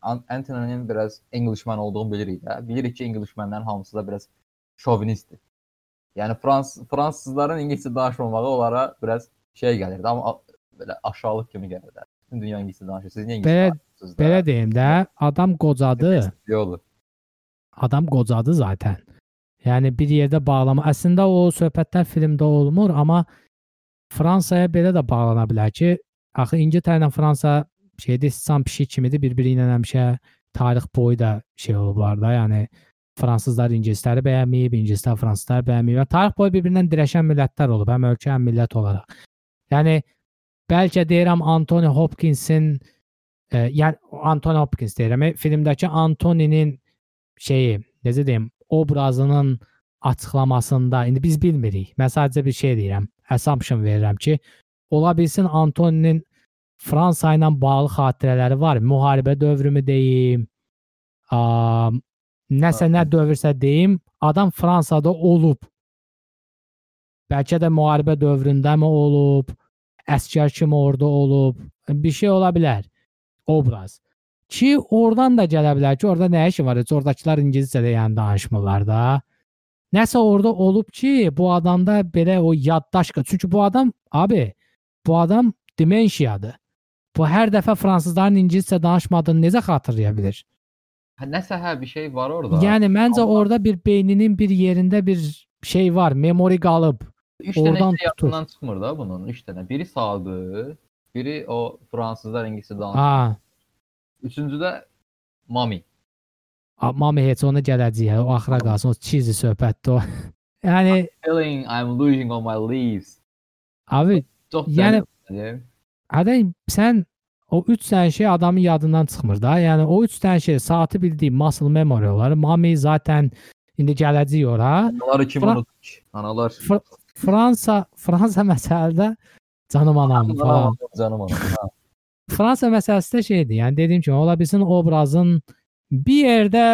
An- Anthony-nin biraz Englishman olduğunu bilirik də. Bilirik ki, Englishmanların hamısı da biraz şovinistdir. Yəni Frans fransızların ingiliscə danışmamağı onlara biraz şey gəlirdi, amma belə aşağılıq kimi gəlirdi. Bütün dünya ingiliscə danışır. Siz niyə ingiliscə Belə- danışırsınız? da? belə deyim də, adam qocadı. Adam qocadı zaten. Yəni bir yerdə bağlama. Əslində o söhbətlər filmdə olmur, amma Fransaya belə də bağlana bilər ki, axı İngiltərə ilə Fransa şeydə istisam pişik kimidir, bir-biri ilə həmişə tarix boyu da şey olublar da, yəni fransızlar ingilisləri bəyənməyib, ingilislər fransızları bəyənməyib. Və tarix boyu bir-birindən dirəşən millətlər olub, həm ölkə, həm millət olaraq. Yəni bəlkə deyirəm Anthony Hopkinsin e, yəni Anthony Hopkins deyirəm, e, filmdəki Antoninin şeyi, necə deyim, obrazının açıqlamasında indi biz bilmirik. Mən sadəcə bir şey deyirəm, assumption verirəm ki, ola bilsin Antoninin Fransa ilə bağlı xatirələri var. Müharibə dövrümü deyim, ə, nəsə nə dövrsə deyim, adam Fransada olub. Bəlkə də müharibə dövründəmi olub, əskər kimi orada olub, bir şey ola bilər. Obraz. Ki oradan da gələ bilər ki, orada nə işi var? Oradakılar ingiliscə yəni danışmırlar da. Nəsə orada olub ki, bu adamda belə o yaddaş, çünki bu adam abi, bu adam demensiyadır. Bu hər dəfə fransızların ingiliscə danışmadığını necə xatırlaya bilər? Hə, nəsə hə bir şey var orada. Yəni məncə Amma... orada bir beyninin bir yerində bir şey var, memori qalıb. 3 dənə şey yadından çıxmır da bunun, 3 dənə. Biri sağdır, biri o fransızlar ingiliscə danışır. Ha. Üçüncü də Mami. Mami heç ona gələcək. O axıra qalsın. O cheesy söhbətdir o. yəni I'm feeling I'm losing all my leaves. Abi, Çox yəni Hədə sən o 3 dənə şey adamın yadından çıxmır da. Yəni o 3 dənə şey saatı bildiyi muscle memory olar. Mami zaten indi gələcək ora. Anaları kim unutmuş? Analar. Fr Fransa Fransa məsələdə canım anam falan. Canım anam. Fransa məsələsi də şeydir. Yəni dediyim kimi ola bilsin obrazın bir yerdə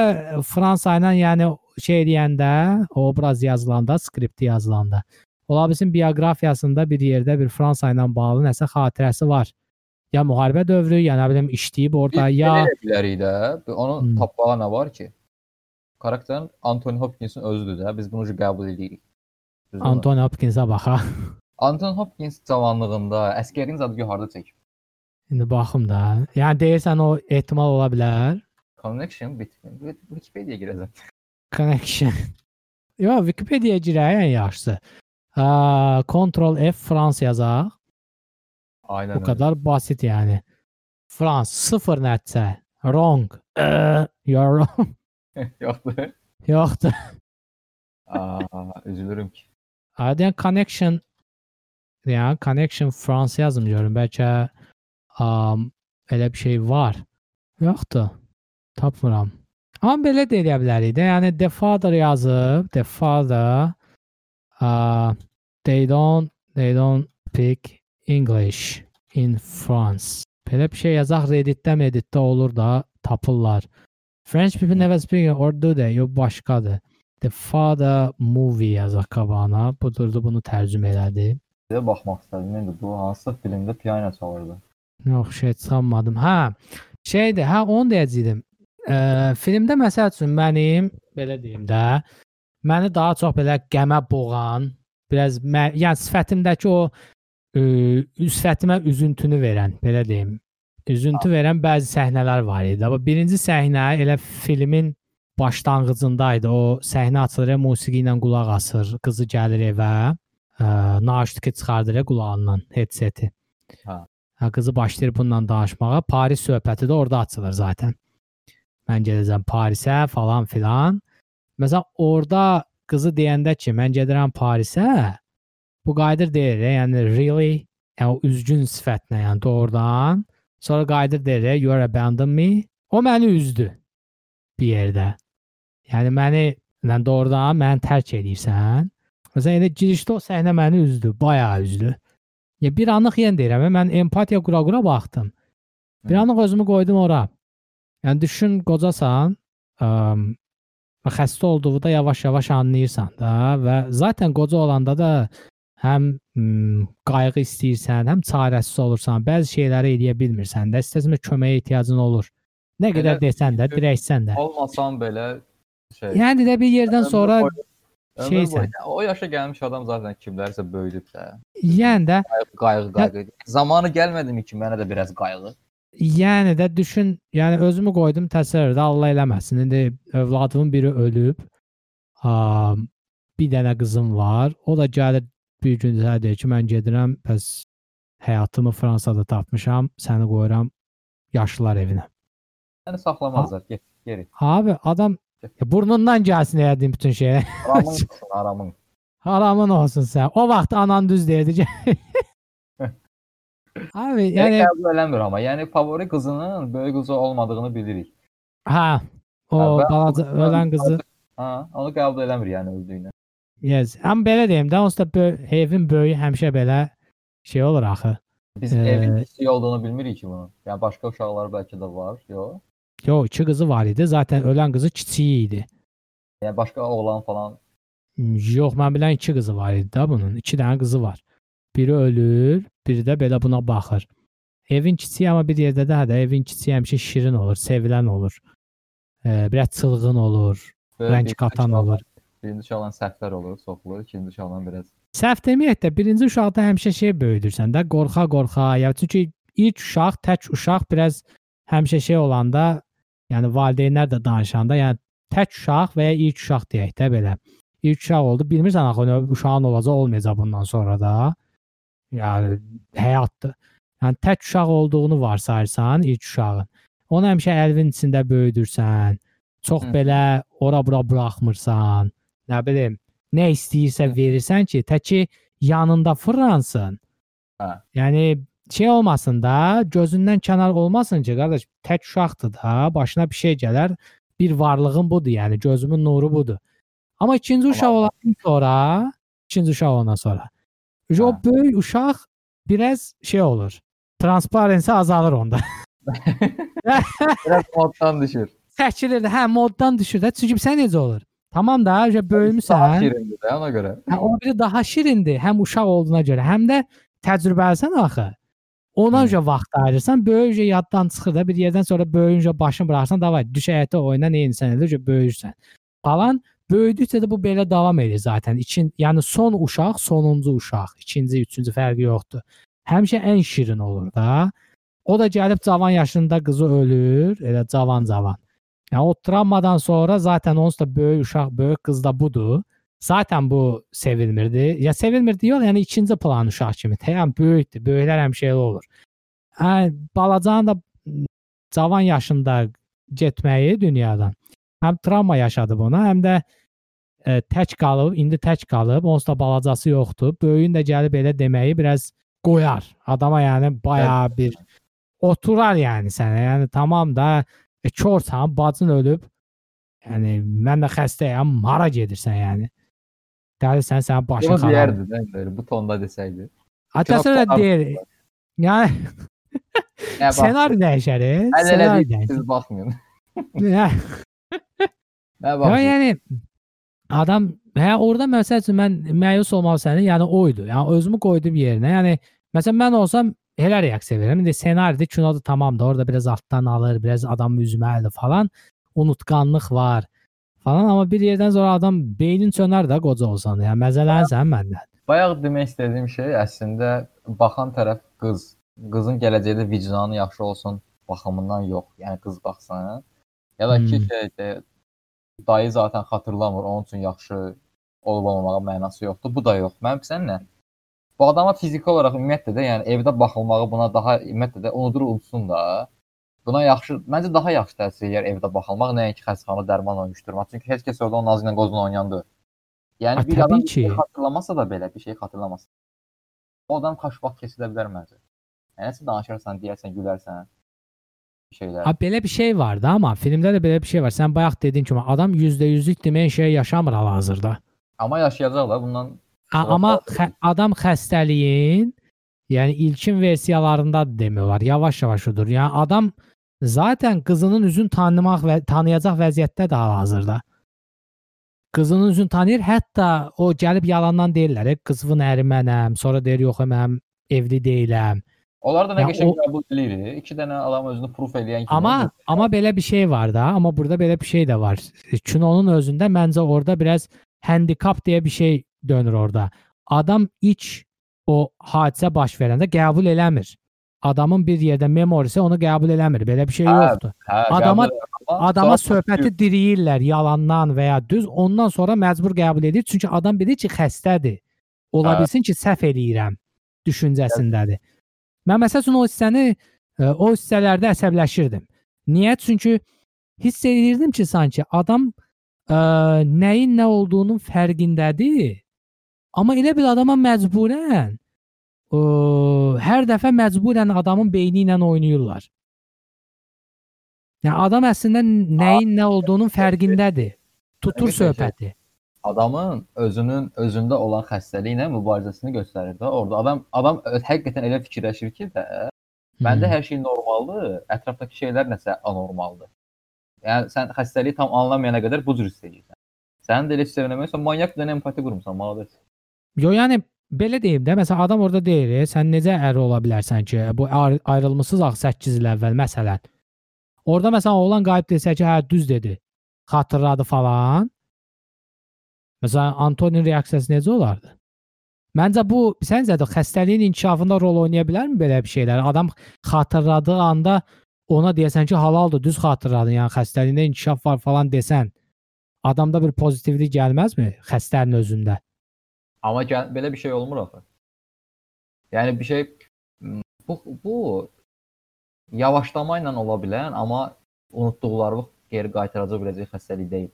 Fransa ilə yəni şey deyəndə, obraz yazılanda, skripti yazılanda ola bilsin bioqrafiyasında bir yerdə bir Fransa ilə bağlı nəsə xatirəsi var. Ya müharibə dövrü, ya nə bilim işləyib orada, Biz ya bilərik də. Onu hmm. tapmağa nə var ki? Karakterin Anthony Hopkinsin özüdür də. Biz bunu qəbul edirik. Anthony Hopkinsə baxa. Anthony Hopkins cavanlığında əskərin zadı harda çəkib? İndi baxım da. Yəni deyirsən o ehtimal ola bilər. Connection Wikipedia girəcəm. Connection. Yo, Wikipedia girək ən yaxşısı. Ctrl F Frans yazaq. Aynen Bu kadar öyle. basit yani. Frans sıfır netsə. Wrong. Uh, you're wrong. Yoktu. Yoktu. Aa, üzülürüm ki. Aden connection yani connection Frans yazmıyorum. Belki um, elə bir şey var. Yoxdur. Tapmıram. Amma belə də eləyə bilərik də. Yəni the father yazıb, the father uh, they don't they don't speak English in France. Belə bir şey yazaq Reddit-də, Reddit-də olur da tapırlar. French people never speak or do they? Yox başqadır. The Father movie yazaq qabağına. Budurdu bunu tərcümə elədi. Bir baxmaq istədim. İndi bu hansı filmdə piano çalırdı? Yox, şey çıxamadım. Hə, şeydir, hə onu deyəcəydim. E, filmdə məsəl üçün mənim belə deyim də, məni daha çox belə qəmə boğan, biraz mə, yəni sifətimdəki o ə, sifətimə üzüntünü verən, belə deyim. Üzüntü verən bəzi səhnələr var idi. Amma birinci səhnə elə filmin başlanğıcında idi. O səhnə açılır, musiqi ilə qulaq asır, qızı gəlir evə, ə, naştiki çıxardır qulağından headseti. Hə. Hə, qızı başlayır bununla danışmağa. Paris söhbəti də orada açılır zaten. Mən gedəcəm Parisə falan filan. Məsələn, orada qızı deyəndə ki, mən gedirəm Parisə, bu qayıdır deyir, yəni really, yəni o üzgün sifətlə, yəni doğrudan. Sonra qayıdır deyir, you are abandon me. O məni üzdü bir yerdə. Yəni məni yəni doğrudan məni tərk edirsən. Məsələn, elə girişdə o səhnə məni üzdü, bayağı üzdü. Ya bir anlıq yenə deyirəm, mən empatiya qura-qura baxdım. Bir anlıq özümü qoydum ora. Yəni düşün qocasan, ə, və xəstə olduğu da yavaş-yavaş anlayırsan da və zaten qoca olanda da həm qayğı istəyirsən, həm çarəsiz olursan, bəzi şeyləri edə bilmirsən də, istəsəmə köməyə ehtiyacın olur. Nə qədər elə, desən də, dirəksən də. Olmasan belə şey. Yəni də bir yerdən sonra şeysən. O yaşa gəlmiş adam zaten kimlərsə böyüdüb də. Yəni də qayğı, qayğı. Zamanı gəlmədimi ki, mənə də biraz qayğı. Yəni də düşün, yəni özümü qoydum təsəvvürdə Allah eləməsin. İndi övladımın biri ölüb. Am, bir dənə qızım var. O da gəlir bir gün sənə deyir ki, mən gedirəm, bəs həyatımı Fransada tapmışam, səni qoyuram yaşlılar evinə. Yəni saxlamazlar. Get, geri. Abi adam ya burnundan gəlsin elədiyin bütün şeyə. Aramın qısın, aramın. Haramın olsun sən. O vaxt anan düz deyirdi. Abi yəni qəbul eləmir amma. Yəni favori qızının böyük qızı olmadığını bilirik. ha o və balaca ölən qızı Ha, onu qəbul eləmir yəni öldüyünü. yes. Amma belə deyim də onsuz da bö- evin böyüyü həmişə belə şey olur axı. Biz Ee, evin kiçik olduğunu bilmirik ki bunu. Yəni başqa uşaqlar bəlkə də var, yox. Yo, iki qızı var idi. Zaten ölən qızı kiçiyi idi. Yəni başqa oğlan falan Yox, mən bilən iki qızı var idi da bunun. İki dənə qızı var. Biri ölür, biri də belə buna baxır. Evin kiçiyi amma bir yerdə də hə də evin kiçiyi həmişə şirin olur, sevilən olur. E, biraz çılğın olur, Böyle rəng qatan olur. Birinci uşaqla səhvlər olur, soxulur. İkinci uşaqla biraz Səhv deməyək də birinci uşaqda həmişə şey böyüdürsən də, qorxa-qorxa, ya çünki ilk uşaq, tək uşaq biraz həmişə şey olanda, yəni valideynlər də danışanda, yəni tək uşaq və ya ilk uşaq deyək də belə. İlk uşaq oldu, bilmirsən axı uşağın olacaq, olmayacaq bundan sonra da. Yəni həyatdır. Yəni tək uşaq olduğunu varsayırsan ilk uşağın. Onu həmişə əlvin içində böyüdürsən. Çox Hı. belə ora-bura buraxmırsan. Nə bilim, nə istəyirsə verirsən ki, təki yanında fırlansın. Hə. Yəni şey olmasın da, gözündən kənar olmasın ki, qardaş, tək uşaqdır da, başına bir şey gələr, bir varlığın budur, yəni gözümün nuru budur. Amma ikinci uşaq olandan sonra, ikinci uşaq olandan sonra o Hə. böyük uşaq biraz şey olur. Transparensi azalır onda. biraz moddan düşür. Çəkilir hə, moddan düşür də. Çünki sən necə olur? Tamam da, Daha üzə böyümüsən. şirindir də ona görə. Hə, o biri daha şirindir, həm uşaq olduğuna görə, həm də təcrübəlisən axı. Ona görə vaxt ayırırsan, böyüyünca yaddan çıxır da, bir yerdən sonra böyüyünca başını buraxsan, davay, düş həyətə oyna, nə edirsən, elə böyüyürsən. Falan böyüdükcə də bu belə davam edir zaten. İkin, yəni son uşaq, sonuncu uşaq, ikinci, üçüncü fərqi yoxdur. Həmişə ən şirin olur da. O da gəlib cavan yaşında qızı ölür, elə cavan-cavan. Yəni o travmadan sonra zaten onsuz da böyük uşaq, böyük qız da budur. Zaten bu sevilmirdi. Ya sevilmirdi yox, yəni ikinci plan uşaq kimi. Təyəm böyükdür. Böyüklər həmişə elə olur. Hə, balacanın da cavan yaşında getməyi dünyadan həm travma yaşadı buna, həm də e, tək qalıb, indi tək qalıb, onsuz da balacası yoxdur. Böyüyün də gəlib elə deməyi biraz qoyar. Adama yəni bayağı bir oturar yəni sənə. Yəni tamam da e, korsan, bacın ölüb. Yəni mən də xəstəyəm, hara gedirsən yəni? Dəlisən, sənin başın Bunu xarab. deyərdi də belə bu tonda desəydi. Atası da deyir. Yəni Nə ssenari dəyişər. elədik, dəyişər. siz baxmayın. Hə. Baxmayın. yəni adam hə orada məsəl üçün mən məyus olmaq səni, yəni o idi. Yəni özümü qoydum yerinə. Yəni məsələn mən olsam elə reaksiya verərəm. İndi ssenaridi kinoda tamamdır. Orada biraz altdan alır, biraz adam üzməlidir falan. Unutqanlıq var falan amma bir yerdən sonra adam beynin çönər də qoca olsan. Yəni məzələnsən məndən. Bayaq demək istədiyim şey əslində baxan tərəf qız. Qızın gələcəkdə vicdanı yaxşı olsun baxımından yox. Yəni qız baxsın. Ya da ki Hmm. şey dayı zaten xatırlamır, onun üçün yaxşı olub olmamağa mənası yoxdur. Bu da yox. Mənim sən nə? Bu adama fiziki olaraq ümumiyyətlə də, yəni evdə baxılmağı buna daha ümumiyyətlə də unudur unutsun da. Buna yaxşı, məncə daha yaxşı təsir edir evdə baxılmaq, nəinki xəstəxana dərman oyuşdurmaq. Çünki heç kəs orada onun ağzı ilə qozun oynandı. Yəni Ha, bir adam bir ki. şey xatırlamasa da belə bir şey xatırlamasa. O adam kaç vaxt kesilə bilər məncə. Yəni nəsə danışarsan, deyərsən, gülərsən bir şeylər. Ha belə bir şey vardı amma filmdə də belə bir şey var. Sən bayaq dediyin kimi adam %100lük demensiya yaşamır hal-hazırda. Amma yaşayacaqlar bundan A- Sonra Amma xə- adam xəstəliyin yəni ilkin versiyalarında demək olar, yavaş-yavaş odur. Yəni adam zaten qızının üzünü tanımaq və tanıyacaq vəziyyətdə də hal-hazırda. Qızının üzünü tanıyır, hətta o gəlib yalandan deyirlər, "E, qızın əri mənəm", sonra deyir, "Yox, mən evli deyiləm". Onlar da nə qəşəng qəbul edir. İki dənə adam özünü proof eləyən kimi. Amma amma belə bir şey var da, amma burada belə bir şey də var. Kinonun özündə məncə orada biraz handikap deyə bir şey dönür orada. Adam iç o hadisə baş verəndə qəbul eləmir. Adamın bir yerdə memorisi onu qəbul eləmir. Belə bir şey Hə, yoxdur. hə, adama- adama söhbəti diriyirlər yalandan və ya düz, ondan sonra məcbur qəbul edir. Çünki adam bilir ki, xəstədir. Ola Hə. bilsin ki, səhv eləyirəm düşüncəsindədir. Mən məsəl üçün o hissəni ə, o hissələrdə əsəbləşirdim. Niyə? Çünki hiss edirdim ki, sanki adam ə, nəyin nə olduğunun fərqindədir. Amma elə bir adama məcburən ə, hər dəfə məcburən adamın beyni ilə oynayırlar. Yəni adam əslində nəyin nə olduğunun fərqindədir. Tutur söhbəti. Adamın özünün özündə olan xəstəliyi ilə mübarizəsini göstərir də. Orada adam adam həqiqətən elə fikirləşir ki, də məndə Hmm. hər şey normaldır, ətrafdakı şeylər nəsə anormaldır. Yəni sən xəstəliyi tam anlamayana qədər bu cür hiss edirsən. Sən də elə hiss eləmirsən, manyak dənə empati qurmusan, malades. Yo, yəni belə deyim də, məsələn adam orada deyir, e, sən necə ər ola bilərsən ki, bu ayrı- ayrılmısınız axı 8 il əvvəl məsələn. Orada məsələn oğlan qayıb desə ki, hə düz dedi. Xatırladı falan. Məsələn Antonin reaksiyası necə olardı? Məncə bu səncə də xəstəliyin inkişafında rol oynaya bilərmi belə bir şeylər? Adam xatırladığı anda ona deyəsən ki, halaldır, düz xatırladın, yəni xəstəliyində inkişaf var falan desən, adamda bir pozitivlik gəlməzmi xəstənin özündə? Amma gəl, belə bir şey olmur axı. Yəni bir şey bu bu yavaşlama ilə ola bilən, amma unutduqlarını geri qaytaraca biləcək xəstəlik deyil.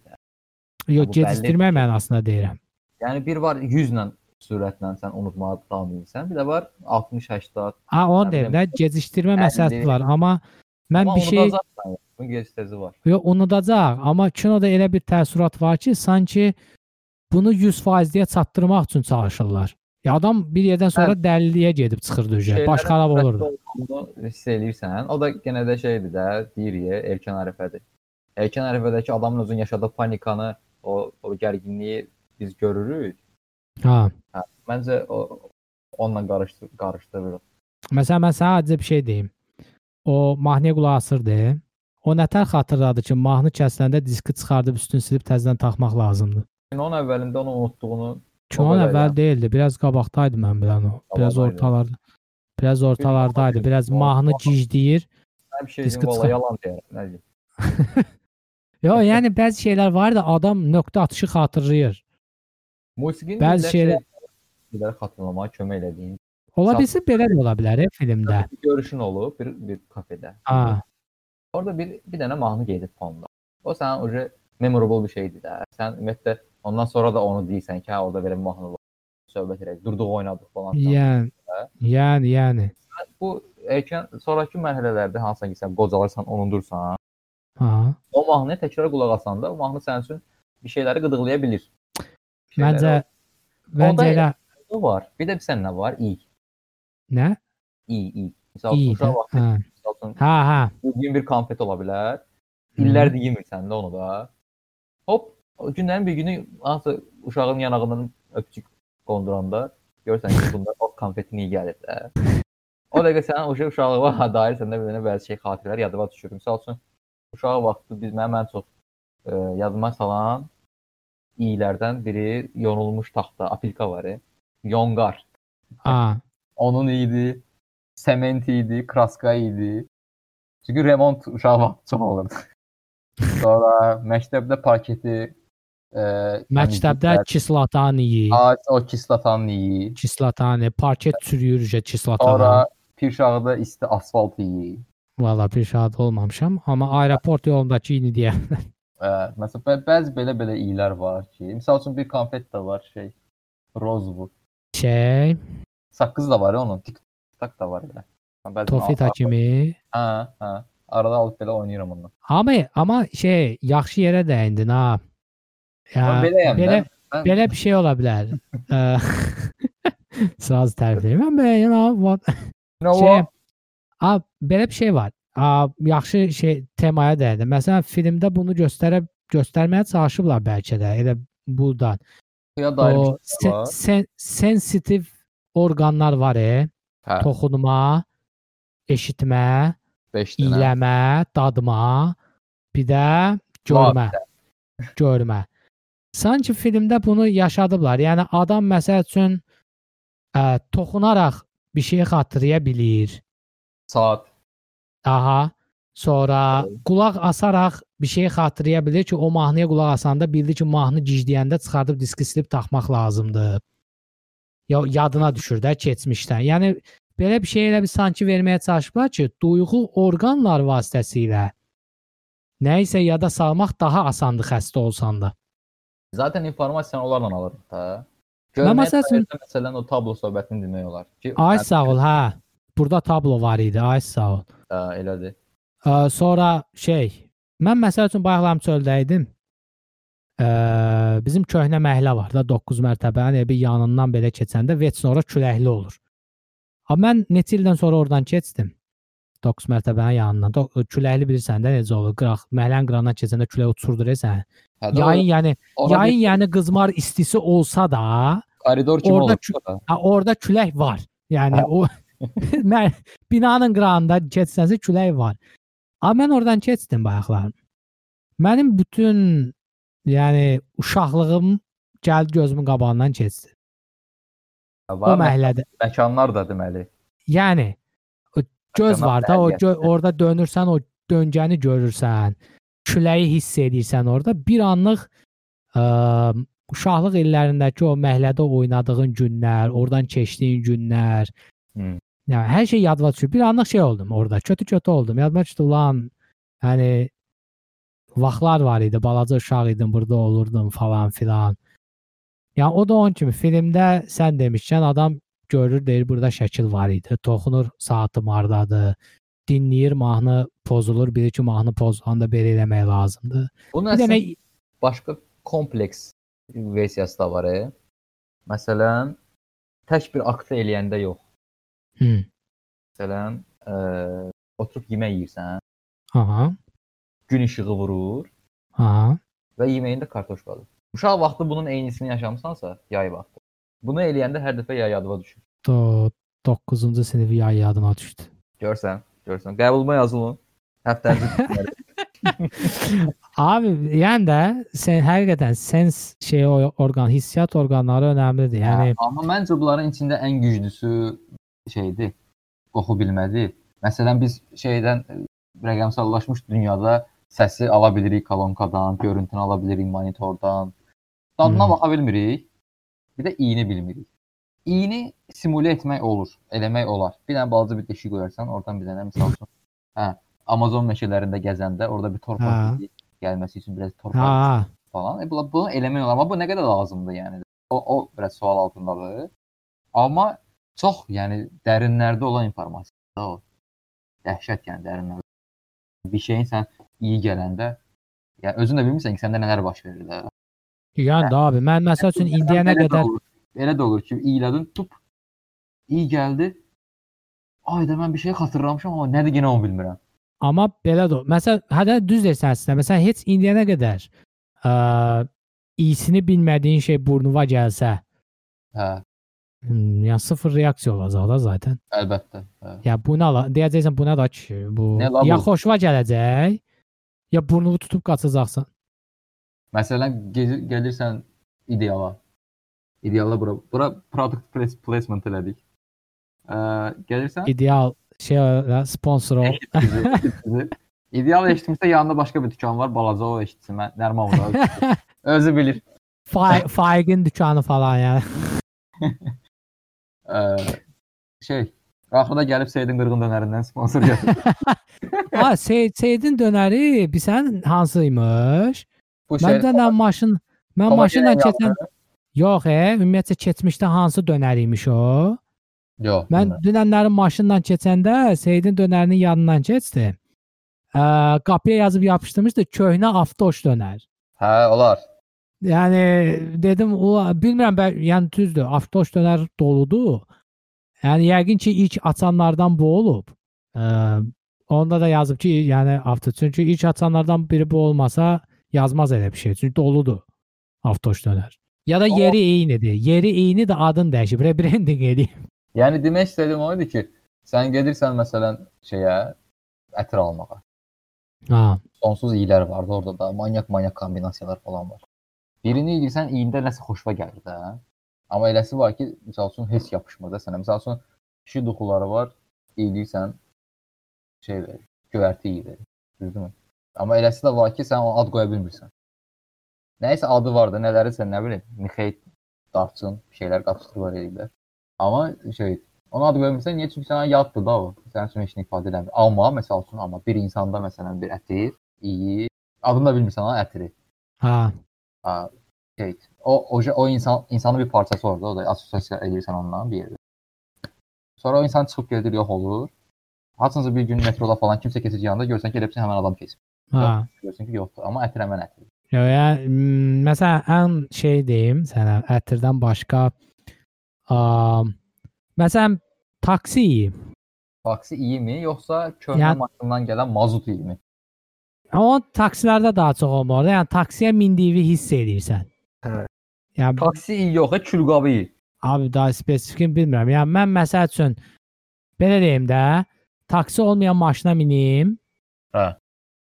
Yox, gecikdirmək mənasında deyirəm. Yəni bir var 100 ilə sürətlə sən unutmağa davam edirsən, bir də var 60-80. Ha, onu deyim də, gecikdirmə məsələsi var, amma mən Amma bir şey. Bunun gecikdirmesi var. yox unudacaq, amma kinoda elə bir təəssürat var ki, sanki bunu 100%-yə çatdırmaq üçün çalışırlar. Ya adam bir yerdən sonra dəliliyə gedib çıxırdı üzə. Şeylərin Baş xarab sürətli olurdu. olduğunu hiss eləyirsən. O da yenə də şeydir də, deyir ya, erkən ərəfədir. Erkən ərəfədəki adamın özünün yaşadığı panikanı, o, o gərginliyi biz görürük. Ha. Məncə o onunla qarışdır qarışdırırıq. Məsələn, mən sənə acı bir şey deyim. O mahnıya qulaq asırdı. O nətər xatırladı ki, mahnı kəsiləndə diski çıxardıb üstünü silib təzədən taxmaq lazımdır. Onun əvvəlində onu unutduğunu qədər əvvəl ya. değildi. Biraz qabaqdaydı mən bilən o. Biraz ortalarda. Biraz ortalardaydı. Biraz mahnı gicləyir. Hər şey Diski çıxar- yalan deyir. Nə deyim. Yo, yəni bəzi şeylər var da adam nöqtə atışı xatırlayır. Musiqinin Bəzi şeylər- şeyləri xatırlamağa kömək elədiyin Ola bilsin belə də ola bilər filmdə. bir görüşün olub bir bir kafedə. Ha. Orada bir bir dənə mahnı gedib fonda. O sənin uje memorable bir şeydir də. Sən ümumiyyətlə ondan sonra da onu deyirsən ki, hə orada belə mahnı var. Söhbət elədik, durduq oynadıq falan. Yəni, yəni, yəni. Bu erkən sonrakı mərhələlərdə hansısa ki sən qocalırsan, unudursan, Ha. o mahnıya təkrar qulaq asanda o mahnı sənin üçün bir şeyləri qıdıqlaya bilir. Şeyləri Məncə məncə Onda- elə o var. Bir də bir sən nə var? İyi. nə? İyi, iyi. Məsəl İyi. uşaq vaxtı Ha. misal üçün Ha, ha. yediyin bir konfet ola bilər. İllərdir yemirsən də onu da. Hop, o günlərin bir günü hansısa uşağın yanağından öpücük qonduranda görürsən ki, bunda o konfetin iyi gəlir də. O dəqiqə sənin uşaq uşaqlığa dair səndə bir dənə bəzi şey xatirələr yadıma düşür. Məsəl üçün uşaq vaxtı biz mənim ən çox e, yadıma salan iyilərdən biri yonulmuş taxta, apilka var. E, yonqar. Ha. Onun idi, sement idi, kraska idi. Çünki remont uşaq vaxtı çox olurdu. Sonra məktəbdə paketi e, Məktəbdə təmizləyirlər. kislatan iyi. Ağac o kislatan iyi. Kislatan, parket sürüyür üzə kislatan. Sonra Pirşağıda isti asfalt iyi. Valla şahid olmamışam, amma aeroport yolundakı ini deyə. E, məsələn bə- bəzi belə-belə iyilər var ki, məsəl üçün bir konfet də var şey. Rosewood. Şey, Saqqız da var ya onun, tik-tak da var elə. Bəzən Tofita kimi. Hə, hə. Arada alıb belə oynayıram onunla. Amma amma şey, yaxşı yerə dəyindin ha. Ya, beləyəm belə də. Mən- belə bir şey ola bilər. Saz tərifləyim. Mən you know, what You know şey, what? A, belə bir şey var. A, yaxşı şey temaya dəydi. Məsələn, filmdə bunu göstərə göstərməyə çalışıblar bəlkə də. Elə burdan. Ya dair O şey sen, sen, sensitiv orqanlar var, e. Hə, Toxunma, eşitmə, 5 dənə. iyləmə, dadma, bir də görmə. Görmə. Sanki filmdə bunu yaşadıblar. Yəni adam məsəl üçün ə, toxunaraq bir şey xatırlaya bilir. Saat. Aha. Sonra Doğru. qulaq asaraq bir şeyi xatırlaya bilir ki, o mahnıya qulaq asanda bildi ki, mahnı gicləyəndə çıxardıb diski silib taxmaq lazımdır. Ya yadına düşür də keçmişdən. Yəni belə bir şey elə bir sanki verməyə çalışıblar ki, duyğu orqanlar vasitəsilə nə isə yada salmaq daha asandır xəstə olsan da. Zaten informasiyanı onlarla alırıq da. Görməyə məsəl üçün- çalışsa məsələn o tablo söhbətini demək olar ki, Ay sağ ol, hə. Burada tablo var idi. Ay sağ ol. Hə, elədir. Ə, sonra şey, mən məsəl üçün bayaqlar çöldə idim. Ə, bizim köhnə məhəllə var da 9 mərtəbənin evi yanından belə keçəndə vec sonra küləkli olur. Amma mən neçə ildən sonra oradan keçdim. 9 mərtəbənin yanından. Do küləkli bilirsən də necə olur? Qıraq məhəllənin qırağından keçəndə külək uçurdur sən. Hə, Yayın yəni yayın yəni qızmar istisi olsa da, koridor kimi orada olur. Ha, orada külək var. Yəni Hə. o binanın qırağında keçsəsə külək var. Amma mən oradan keçdim bayaqlar. Mənim bütün yəni uşaqlığım gəldi gözümün qabağından keçdi. O Var mə- məhəllədə. məkanlar da deməli. Yəni o göz var da, o gö orada dönürsən, o döngəni görürsən. Küləyi hiss edirsən orada. Bir anlıq ə, uşaqlıq illərindəki o məhəllədə oynadığın günlər, oradan keçdiyin günlər, Hı. Yəni hər şey yadıma düşür. Bir anlıq şey oldum orada. Kötü-kötü oldum. Yadıma düşdü ulan yəni vaxtlar var idi. Balaca uşaq idim, burada olurdum falan filan. Yəni o da onun kimi filmdə sən demişkən adam görür, deyir burada şəkil var idi. Toxunur saatım hardadır. Dinləyir, mahnı pozulur, bilir ki, mahnı pozulanda belə eləmək lazımdır. Bunun Bir dənə əslində başqa kompleks versiyası da var. E. Məsələn, tək bir aktı eləyəndə yox. Hı. Məsələn, ə, oturub yemək yeyirsən, Aha. gün işığı vurur Aha. və yeməyində kartoşkadır. Uşaq vaxtı bunun eynisini yaşamısansa, yay vaxtı. Bunu eləyəndə hər dəfə yay yadıma düşür. 9-cu sinif yay yadıma düşdü. Görsən, görsən. Qəbuluma yazılın. Həftənizi Abi yəni də sən həqiqətən sens şey o orqan, hissiyat orqanları önəmlidir. Yəni Hə, amma məncə bunların içində ən güclüsü şeydir. Qoxu bilmədir. Məsələn biz şeydən ə, rəqəmsallaşmış dünyada səsi ala bilirik kolonkadan, görüntünü ala bilirik monitordan. Dadına Hmm. baxa bilmirik. Bir də iyini bilmirik. İyini simulə etmək olur, eləmək olar. Bir dənə balaca bir deşik qoyarsan, oradan bir dənə misal üçün. Hə, Amazon meşələrində gəzəndə orada bir torpaq Hə. gəlməsi üçün biraz torpaq ha, falan. E, bunu, bunu eləmək olar. Amma bu nə qədər lazımdır yəni? O, o biraz sual altındadır. Amma çox yəni dərinlərdə olan informasiya da o. Dəhşət yəni dərinlərdə. Bir şeyin sən iyi gələndə yəni özün də bilmirsən ki, səndə nələr baş verir də. yəni də abi mən məsəl üçün indiyənə qədər olur. Belə də olur ki, iyilədin, tup iyi gəldi. Ayda mən bir şey xatırlamışam amma nədir yenə onu bilmirəm. amma belə də məsəl hədə düz deyirsən əslində. Məsələn heç indiyənə qədər ə, iyisini bilmədiyin şey burnuna gəlsə, Hə, yəni sıfır reaksiya olacaq da zaten. əlbəttə. Hə. Ya bu nə la? Deyəcəksən bu nə da ki, bu Nə la ya bu? xoşuna gələcək, ya burnunu tutub qaçacaqsan. Məsələn, gez- gəlirsən ideala. İdeala bura. Bura product place- placement elədik. Ə, gəlirsən İdeal şey ə, sponsor ol. İdeal eşitmişsə yanında başqa bir dükan var, balaca o eşitsin. Mən Nərman burada. Özü bilir. Fa- Faiqin dükanı falan yəni. Ə, şey, axırda gəlib Seydin qırğın dönərindən sponsor gətir. Ha, Sey Seydin dönəri bilsən hansıymış? Bu şey Mən də maşın mən maşınla keçən Yox, e, ümumiyyətcə keçmişdə hansı dönər imiş o? Yox. Mən dünənlərin maşınla keçəndə Seydin dönərinin yanından keçdim. Ə, qapıya yazıb yapışdırmışdı köhnə avtoş dönər. Hə, olar. Yəni dedim, o bilmirəm bə, yəni düzdür, avtoş dönər doludur. Yəni yəqin ki ilk açanlardan bu olub. Ə, onda da yazıb ki, yəni avto çünki ilk açanlardan biri bu olmasa yazmaz elə bir şey. Çünki doludur avtoş dönər. Ya da O- yeri eynidir. Yeri eyni də adın dəyişib, rebranding edib. Yəni demək istədiyim o idi ki, sən gedirsən məsələn şeyə ətir almağa. Ha. Sonsuz iyilər vardı orada da. Manyak manyak kombinasiyalar falan var. Birini yeyirsən, iyində nəsə xoşuna gəlir də. Amma eləsi var ki, məsəl üçün heç yapışmır da sənə. Məsəl üçün kişi duxuları var, yeyirsən şey verir, göyərti yeyir. Düzdürmü? Amma eləsi də var ki, sən ona ad qoya bilmirsən. Nəysə adı var da, nələri sən nə bilim, Mixey Darçın şeylər qatışdırırlar eləyirlər. Amma şey, ona ad bilmirsən, niyə? Çünki sənə yaddır da o. Sənin üçün heç nə ifadə eləmir. Amma məsəl üçün, amma bir insanda məsələn bir ətir, iyi, adını da bilmirsən ha ətiri. Ha. Ha, şey, o o, o insan insanın bir parçası orada, o da assosiasiya edirsən onunla bir yerdə. Sonra o insan çıxıb gedir, yox olur. Hansınızı bir gün metroda falan kimsə keçir yanında görsən ki, elə bilirsən həmin adam keçir. Ha. Görsən ki, yoxdur, amma ətir həmən ətir. Ya, yəni mm, məsələn ən şey deyim sənə ətirdən başqa a, məsələn taksi iyi. Taksi iyimi, yoxsa köhnə Yəni- maşından gələn mazut iyimi? Amma taksilərdə daha çox olmalı. Yəni taksiyə mindiyi hiss edirsən. Hə. Yəni Taksi yox, külqabı abi daha spesifik bilmirəm. Yəni mən məsəl üçün belə deyim də, taksi olmayan maşına minim. Hə.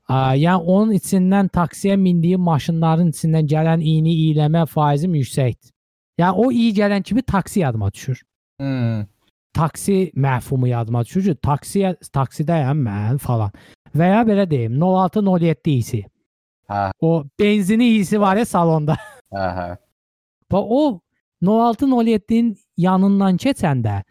A, yəni onun içindən taksiyə mindiyi maşınların içindən gələn iyini iyləmə faizim yüksəkdir. Yəni o iyi gələn kimi taksi yadıma düşür. Hmm. Taksi məfhumu yadıma düşür ki, taksiyə taksidəyəm mən falan. Və ya belə deyim, 0607 isi. Hə, O benzini isi var ya salonda. hə, hə. Və o 0607-nin yanından keçəndə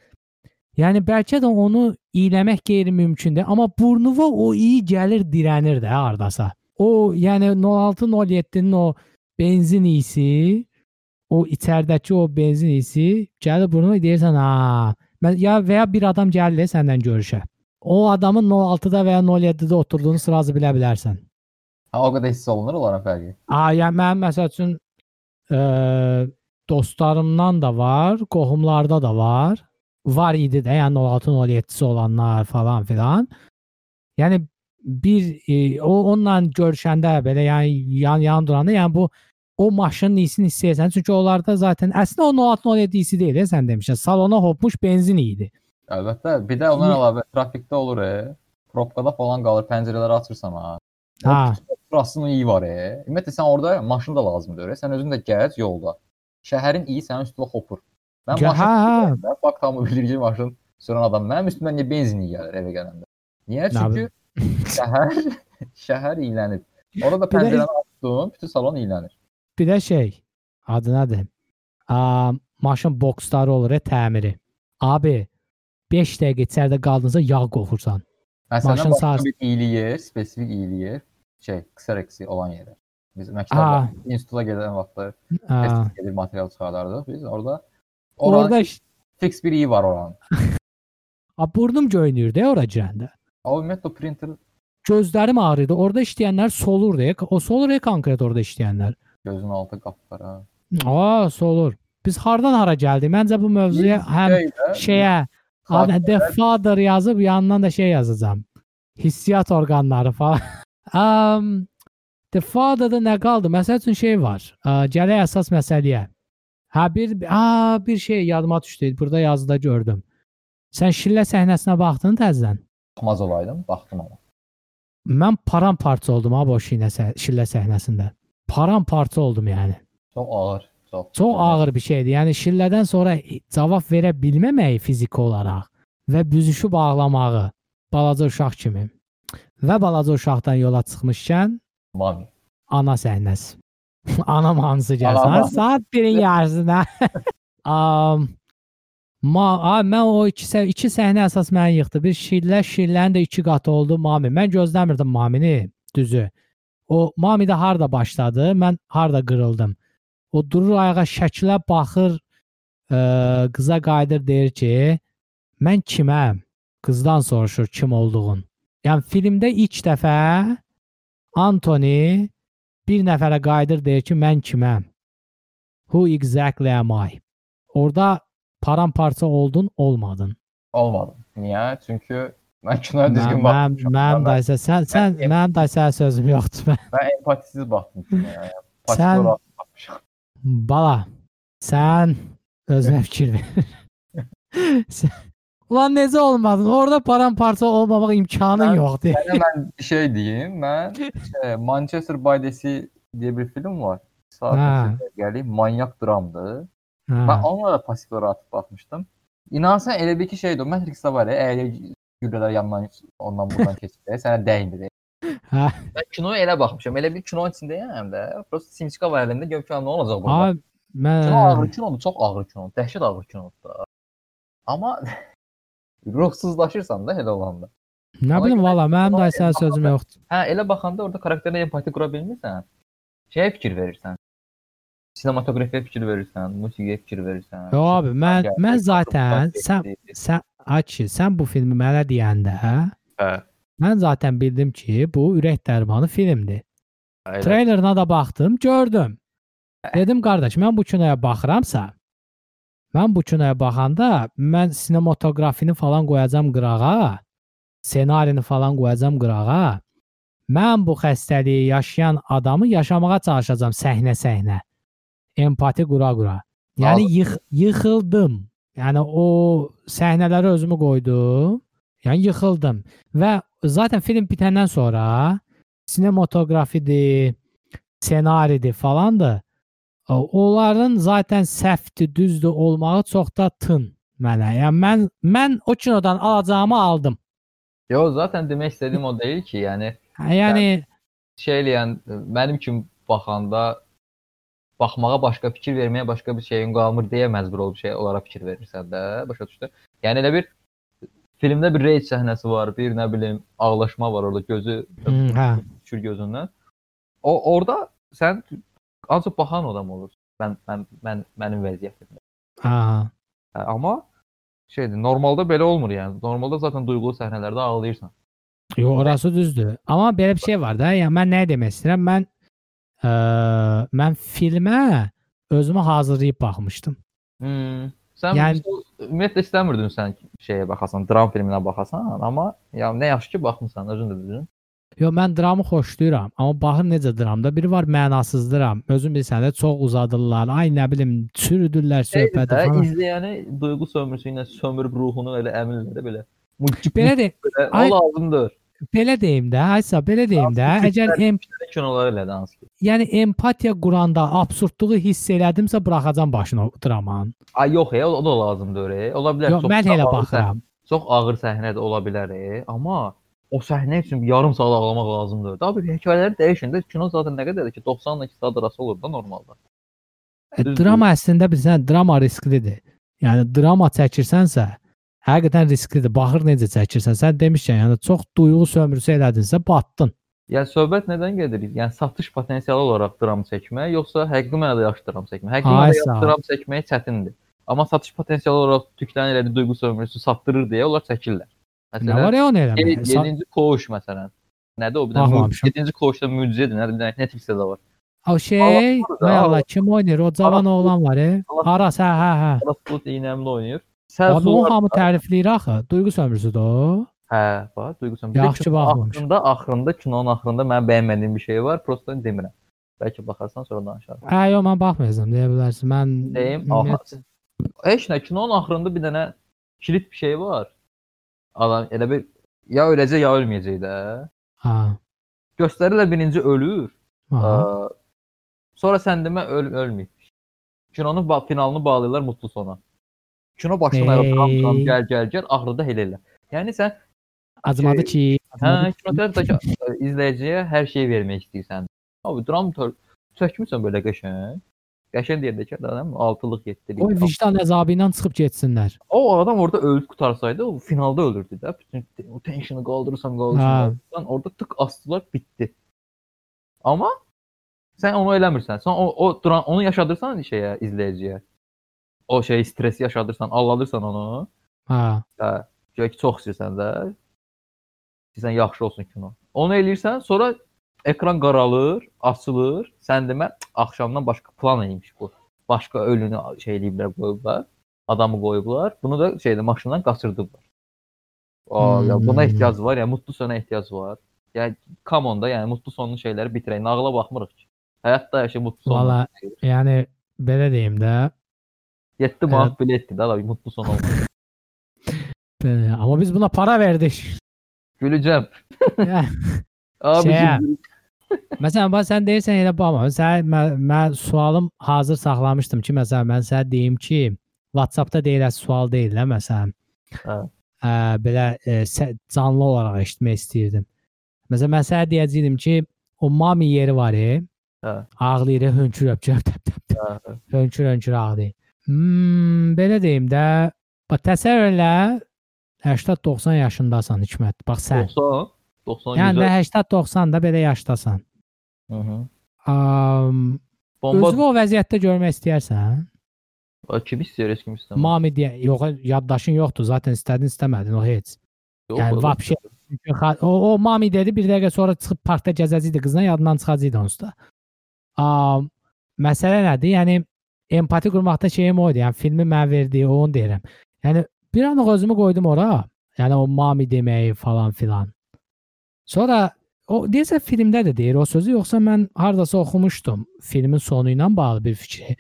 yəni bəlkə də onu iyləmək qeyri-mümkündür, amma burnuva o iyi gəlir, dirənir də hardasa. O yəni 0607-nin o benzin isi, o içərdəki o benzin isi gəlir burnuna deyirsən, ha. Mən ya və ya bir adam gəlir səndən görüşə. O adamın 06-da və ya 07-də oturduğunu sırası bilə bilərsən. Ha, o qədər hiss olunur onların fərqi. A, yəni mənim məsəl üçün ə, dostlarımdan da var, qohumlarda da var. Var idi də, yəni 16 17-si olanlar falan filan. Yəni bir e, o onunla görüşəndə belə yəni yan yan duranda, yəni bu o maşının iyisini hiss edirsən. Çünki onlarda zaten əslində o 16 17 iyisi deyil, sən demişsən. Salona hopmuş benzin idi. Əlbəttə, bir də ondan əlavə trafikdə olur, e. Probkada falan qalır, pəncərələri açırsan ha. Ha. Burasının iyi var, e. Ümumiyyətlə sən orada maşın da lazımdır, e. Sən özün də gəz yolda. Şəhərin iyi sənin üstünə hopur. Mən maşın hə. sürəndə, bax tamam bilir ki, maşın sürən adam mənim üstümdən niyə benzin iyi gəlir evə gələndə? Niyə? Çünki şəhər şəhər iylənib. Orada pəncərəni açdın, bütün salon iylənir. Bir də şey, adı nədir? A, maşın boksları olur, e, təmiri. Abi 5 dəqiqə içəridə qaldınsa yağ qoxursan. Məsələn, Maşın başqa sağ- bir iyili yer, spesifik iyili yer, şey, Xerox olan yerə. Biz məktəbdə instituta gedən vaxtda A, test gedir, material çıxardardıq. Biz orada oranın orada fix bir iyi var oranın. a, burnum göynüyür də ora girəndə. O ümumiyyətlə printer Gözlərim ağrıydı. Orada işləyənlər solur deyə. O solur ya konkret orada işləyənlər. Gözün altı qapqara. Aa, solur. Biz hardan hara gəldik? Məncə bu mövzuya həm şeyə The Father yazıb yanından da şey yazacağam. Hissiyat orqanları falan. um, The Father-da nə qaldı? Məsəl üçün şey var. Gələk əsas məsələyə. Ha bir a bir şey yadıma düşdü. Burada yazıda gördüm. Sən şillə səhnəsinə baxdın təzədən? baxmaz olaydım, baxdım amma. Mən paramparça oldum ha bu şillə, şillə səhnəsində. Paramparça oldum yəni. Çox ağır, çox. Çox ağır bir şeydir. Yəni şillədən sonra cavab verə bilməməyi fiziki olaraq və büzüşüb ağlamağı balaca uşaq kimi. Və balaca uşaqdan yola çıxmışkən Mami. ana səhnəsi. Anam hansı gəlsin? Saat 1-in yarısında. Am Ma, a, mən o iki, sə- iki səhnə əsas məni yıxdı. Bir şillə, şillənin də iki qatı oldu Mami. Mən gözləmirdim Mamini, düzü. O Mami də harda başladı, mən harda qırıldım. O durur ayağa şəkilə baxır, ə, qıza qayıdır deyir ki, mən kiməm? Qızdan soruşur kim olduğun. Yəni filmdə ilk dəfə Anthony bir nəfərə qayıdır deyir ki, mən kiməm? Who exactly am I? Orda paramparça oldun, olmadın. Olmadı. Niyə? Çünki mən kinoya düzgün baxmışam. mən da isə sən sən Mən- mənim də sənə sözüm yoxdur. Mən, mən empatisiz baxdım kinoya. Sən- bala, sən özünə fikir ver. Ulan necə olmadın? Orada paramparça olmamaq imkanın Mən- yoxdur. Yəni mən şey deyim. Mən şey, Manchester by the Sea diye bir film var. Saat gəli manyak dramdır. Mən Ha. onunla da pasiv olaraq baxmışdım. İnansan elə bir ki şeydir. o Matrix-də var ya, əgər güllələr yandan ondan buradan keçir, sənə dəymir. Hə. Mən kinoya elə baxmışam. Elə bir kino içindəyəm də. Prosta Simska var əlində görüm ki, nə olacaq burada. Abi Kino ağır mən kinodur, çox ağır kinodur. Dəhşət ağır kinodur da. Amma ruhsuzlaşırsan da elə olanda. nə bilim valla mənim də sən sözüm yoxdur. Hə, elə baxanda orada karakterlə empati qura bilmirsən. Şeyə fikir verirsən. Sinematografiyaya fikir verirsən, musiqiyə fikir verirsən. Yo abi mən mən zaten sən sən Açı, sən bu filmi mənə deyəndə, Hə. mən zaten bildim ki, bu ürək dərmanı filmdir. Elə. Treylerına da baxdım, gördüm. Dedim qardaş, mən bu kinoya baxıramsa, mən bu kinoya baxanda mən sinematografini falan qoyacam qırağa, ssenarini falan qoyacam qırağa. Mən bu xəstəliyi yaşayan adamı yaşamağa çalışacağam səhnə-səhnə. Empati qura-qura. Yəni yıx yıxıldım. Yəni o səhnələrə özümü qoydum. Yəni yıxıldım və zaten film bitəndən sonra sinematografidir, ssenaridir falandır. Onların zaten səhvdir, düzdür olmağı çox da tın mənə. Yəni mən mən o kinodan alacağımı aldım. Yo, zaten demək istədiyim o deyil ki, yəni Hə, Yəni şey eləyən mənim kimi baxanda baxmağa başqa fikir verməyə başqa bir şeyin qalmır deyə məcbur olub şey onlara fikir verirsən də, başa düşdün? Yəni elə bir filmdə bir rage səhnəsi var, bir nə bilim ağlaşma var orada gözü Hmm, hə. düşür gözündən. O orada sən ancaq baxan adam olursun. Mən mən mən mənim vəziyyətimdə. Ha. Hə, amma şeydir, normalda belə olmur yəni. Normalda zaten duyğulu səhnələrdə ağlayırsan. Yo, orası düzdür. Amma belə bir şey var da, yəni mən nə demək istəyirəm? Mən ə, mən filmə özümü hazırlayıb baxmışdım. Hmm. Sən Yəni- ümumiyyətlə istəmirdin sən şeyə baxasan, dram filminə baxasan, amma ya nə yaxşı ki baxmısan, özün də dedin. Yo, mən dramı xoşlayıram, amma baxır necə dramda. Biri var mənasız dram. Özün bilirsən də çox uzadırlar. Ay nə bilim, çürüdürlər söhbəti Də falan. izləyəni duyğu sömürüsü ilə sömürüb ruhunu elə əminlə də belə. Belə ay- o lazımdır. Belə deyim də, aysa belə deyim də. Əgər em, Kinolar elə dansı ki. yəni empatiya quranda absurdluğu hiss elədimsə buraxacam başını dramanın. Ay yox, ya, o da lazımdır. e. Ola bilər Yox, mən elə ağır baxıram. səh- Çox ağır səhnə də ola bilər, e. amma o səhnə üçün yarım saat ağlamaq lazımdır. Daha bir hekayələri dəyişin də kino zaten nə qədərdir ki 90 ilə 2 saat arası olur da normalda. E, drama əslində bilirsən, drama risklidir. Yəni drama çəkirsənsə, həqiqətən risklidir. Baxır necə çəkirsən. Sən demişkən, yəni çox duyğu sömürüsü elədinsə batdın. Yəni söhbət nədən gedir? Yəni satış potensialı olaraq dram çəkmək, yoxsa həqiqi mənada yaxşı dram çəkmək? Həqiqi mənada dram çəkmək çətindir. Amma satış potensialı olaraq tüklərin elədiyi duyğu sömürüsü satdırır deyə onlar çəkirlər. Nə var ya onu eləmək? Sa- 7-ci koğuş məsələn. Nədir o bir dənə Baxmamışam. 7-ci koğuşda möcüzədir, nədir? Netflixdə də var. O şey, Allah korusun, ay Allah, kim oynayır? O cavan oğlan var, e? Aras, hə, hə, hə. Aras Bulut iynəmli oynayır. Abi onu hamı tərifləyir axı. Duyğu sömürüsüdür o. Hə, bax, duyğu sömürüsü. Yaxşı Kino baxmamışam. Axırında, axırında kinonun axırında mənim bəyənmədiyim bir şey var, prosta demirəm. Bəlkə baxarsan sonra danışarıq. Hə, yox, mən baxmayacağam, deyə bilərsən. Mən Deyim, aha. Heç nə, kinonun axırında bir dənə kilit bir şey var. Adam elə bir ya öləcək ya ölməyəcək də. Ha. Göstərirlər birinci ölür. ha. Aa, sonra sən demə öl ölməyib. Kinonun finalını bağlayırlar mutlu sona. Kino başdan ayağa dram dram Ey. gəl gəl gəl axırda elə elə. Yəni sən Acımadı ki, hə acımadı ki. kinoteatrdakı izləyiciyə hər şeyi vermək istəyirsən. Abi dram çəkmirsən belə qəşəng. Qəşəng deyəndə ki, adam 6-lıq 7-lik. O vicdan əzabı ilə çıxıb getsinlər. O adam orada ölüb qutarsaydı, o finalda ölürdü də. Bütün o tensionu qaldırırsan, Hə. qaldırırsan, orada tık astılar, bitdi. Amma sən onu eləmirsən. Sən o, o duran onu yaşadırsan şeyə, izləyiciyə. O şey stresi yaşadırsan, alladırsan onu. Ha. Hə, görək ki, çox istəyirsən də. İstəyirsən yaxşı olsun kino. Onu eləyirsən, sonra ekran qaralır, açılır. Sən demə, "Cık, axşamdan başqa plan imiş bu. Başqa ölünü şey eləyiblər, qoyublar. Adamı qoyublar. Bunu da şeydə maşından qaçırdıblar. Aa, ya buna Hmm. ehtiyac var, ya mutlu sona ehtiyac var. Yəni come on da, yəni mutlu sonlu şeyləri bitirək. Nağıla baxmırıq ki. Həyatda yaşa mutlu son. Valla yəni belə deyim də, 7 manat biletdir də, mutlu son belə, amma biz buna para verdik. Yəni, Abi Şeyə- Məsələn, bax sən deyirsən elə baxma. Sən mən, mən sualım hazır saxlamışdım ki, məsələn, mən sənə deyim ki, WhatsApp-da deyilən sual deyil də məsələn. Hə. Ə, belə ə, sə- canlı olaraq eşitmək istəyirdim. Məsələn, mən sənə deyəcəydim ki, o mami yeri var, e, Hə. ağlayır, hönkür öpcür, təp təp təp, Hə. hönkür hönkür ağlayır. Hmm, belə deyim də, bax təsəvvür elə 80-90 yaşındasan Hikmət. Bax sən. 90 90 Yəni güzel. 80-90 da belə yaşdasan. -hı. Um, Bomba özünü o vəziyyətdə görmək istəyirsən? Kim istəyir, heç kim istəmir. Mami deyə, yox, yaddaşın yoxdur. Zaten istədin, istəmədin, o heç. Yox, yəni xa- o, o mami dedi bir dəqiqə sonra çıxıb parkda gəzəcəkdi qızla yadından çıxacaqdı onsuz da. Um, məsələ nədir? Yəni empati qurmaqda şeyim o idi. Yəni filmi mən verdiyi onu deyirəm. Yəni bir anlıq özümü qoydum ora. Yəni o mami deməyi falan filan. Sonra o deyəsə filmdə də deyir o sözü yoxsa mən hardasa oxumuşdum filmin sonu ilə bağlı bir fikri.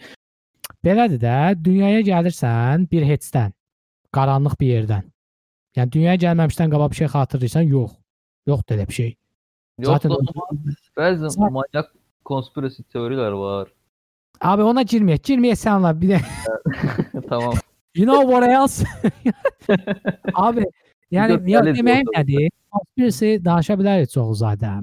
Belədir də, dünyaya gəlirsən bir heçdən, qaranlıq bir yerdən. Yəni dünyaya gəlməmişdən qabaq bir şey xatırlayırsan? Yox. Yoxdur elə bir şey. Yox, Zaten bəzi manyak konspirasi teoriyalar var. Abi ona girməyək. Girməyək sənlə bir də. tamam. You know what else? Abi, yəni dəliz deməyim nədir? Konspirasi danışa bilərik çox zadə.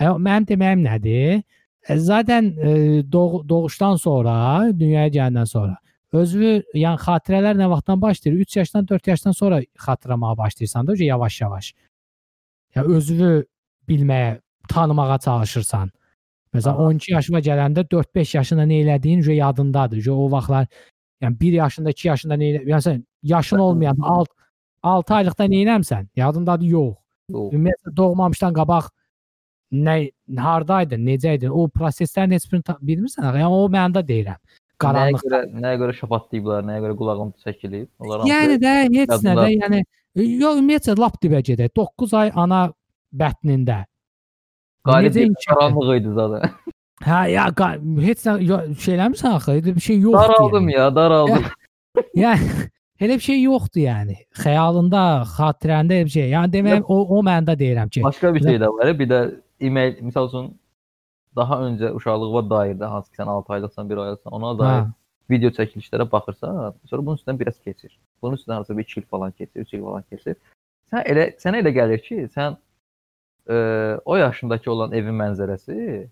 Ə, Mənim deməyim nədir? E, Zaten e, doğ doğuşdan sonra, dünyaya gələndən sonra özü, yəni xatirələr nə vaxtdan başlayır? 3 yaşdan, 4 yaşdan sonra xatırlamağa başlayırsan da, yavaş-yavaş. Ya özünü bilməyə, tanımağa çalışırsan. Məsələn, Aha. 12 yaşına gələndə 4-5 yaşında nə elədiyin yadındadır. O vaxtlar yəni 1 yaşında, 2 yaşında nə elə, yəni yaşın olmayan 6 6 aylıqda nə eləmsən? Yadındadır? Yox. Ümumiyyətlə doğmamışdan qabaq nə hardaydın, necə idin? O proseslərin heç birini bilmirsən. Yəni o mənada deyirəm. Nəyə Qaranlıq. görə, nəyə görə şapatlayıblar, nəyə görə qulağım çəkilib? Onlar Yəni də heç nə də, yəni yox ümumiyyətlə lap dibə gedək. 9 ay ana bətnində. Qalib qaranlıq idi zaten. Hə, ya heç nə şey eləmirsən axı, elə bir şey yoxdur. daraldım yəni. ya, daraldım. Yəni elə bir şey yoxdur yəni. Xəyalında, xatirəndə elə bir şey. Yəni demək o o məndə deyirəm ki, Başqa bir şey də var. Bir də email, misal üçün daha öncə uşaqlığa dair də hansı ki sən 6 aylıqsan, 1 aylıqsan, ona dair hə, video çəkilişlərə baxırsan, sonra bunun üstündən biraz keçir. Bunun üstündən harasa bir 2 il falan keçir, 3 il falan keçir. Sən elə sənə elə gəlir ki, sən e, o yaşındakı olan evin mənzərəsi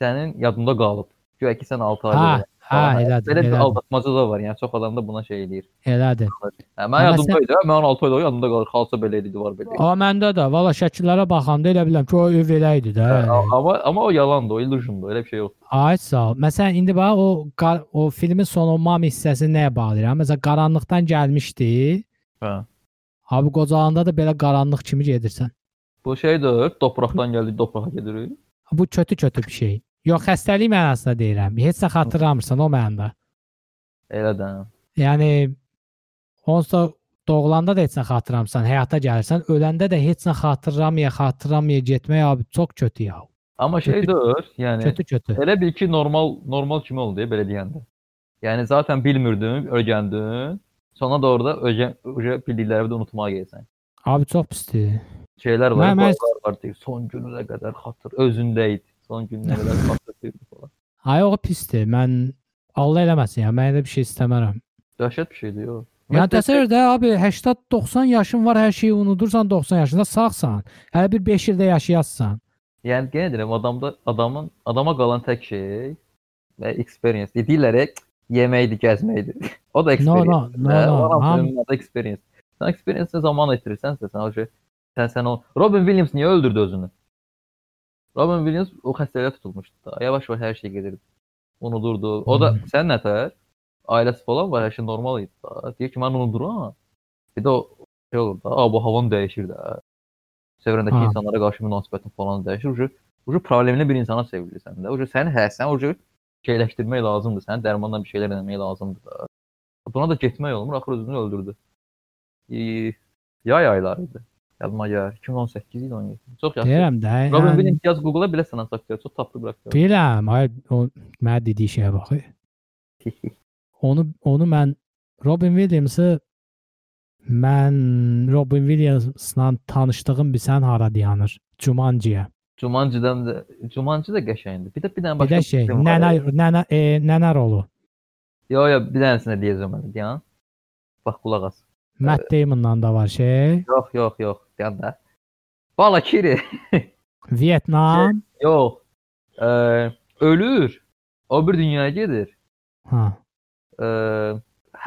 sənin yadında qalıb. Güya ki sən 6 hə, aylıq. hə, elədir, Belə bir aldatmaca da var. Yəni çox adam da buna şey eləyir. elədir. Hə, mən Amma yadımda idi. Mən 16 ayda yadımda qalır. Xalça belə idi, var belə. Amma məndə də valla şəkillərə baxanda elə bilirəm ki, o ev elə idi də. Hə, amma amma o yalandır, o illusiondur. Elə bir şey yoxdur. Ay sağ ol. Məsələn indi bax o o filmin sonu mami hissəsi nəyə bağlayıram? Məsələn qaranlıqdan gəlmişdi. Hə. Abi qocalanda da belə qaranlıq kimi gedirsən. Bu şeydir, topraqdan gəldik, toprağa gedirik. Bu kötü-kötü bir şey. Yox, xəstəlik mənasında deyirəm. Heç nə xatırlamırsan o mənada. Elə də. Yəni onsuz da doğulanda da heç nə xatırlamırsan, həyata gəlirsən, öləndə də heç nə xatırlamaya, xatırlamaya getmək abi çox kötü ya. Amma şeydir, yəni Kötü-kötü. elə bil ki, normal normal kimi oldu belə deyəndə. Yəni zaten bilmirdin, öyrəndin. Sonra da orada bildiklərini də unutmağa gəlsən. Abi çox pisdir. Şeylər var, mən- var, deyir, son gününə qədər xatır, özündə idi. Son gününə qədər xatırlayırdı falan. Ay o pisdir. Mən Allah eləməsin ya. Mən elə bir şey istəmərəm. Dəhşət bir şeydir o. Yəni təsəvvür də abi 80-90 yaşın var, hər şeyi unudursan 90 yaşında sağsan. Hələ bir 5 ildə yaşayassan. Yəni yenə deyirəm, adamda adamın adama qalan tək şey və experience. Deyirlər, yeməkdir, gəzməkdir. o da No, experience. no, no, Hə, no. o Ham, hamısı da experience. Sən experience zaman itirsənsə, sən o şey sən sən o Robin Williams niyə öldürdü özünü? Robin Williams o xəstəliyə tutulmuşdu da. Yavaş-yavaş hər şey gedirdi. Unudurdu. O da Hmm. sən nətər? Ailəsi falan var, hər şey normal idi da. Deyir ki, mən unuduram. Bir də o şey olur da, "A, bu havan dəyişir də." Çevrəndəki Ha. insanlara qarşı münasibətin falan dəyişir. Ucu ucu problemli bir insana çevrilirsən də. Ucu sən hə, sən ucu şeyləşdirmək lazımdır. Sənin dərmanla bir şeylər eləmək lazımdır da. Buna da getmək olmur, axır özünü öldürdü. Yay ayları Yadıma gəlir. 2018 idi 17. Çox yaxşı. deyirəm də. Robin Williams yaz Google-a belə sən aktyor, çox tapdı bir aktyor. bilirəm, ay o mənə dediyi şeyə bax. Onu onu mən Robin Williams'ı mən Robin Williams'la tanışdığım bilsən hara dayanır? Jumanji-yə. Jumanji-dən də Jumanji də qəşəngdir. Bir də bir dənə Bir başqa də şey, nənə nənə e, nənə rolu. Yo yo, bir dənəsini deyəcəm mən. Dayan. Bax qulaq as. Matt Damon'la da var şey. Yox, yox, yox. Dayan da. Balakiri. Vietnam. Yox. Ə, ölür. O bir dünyaya gedir. Ha. Ə,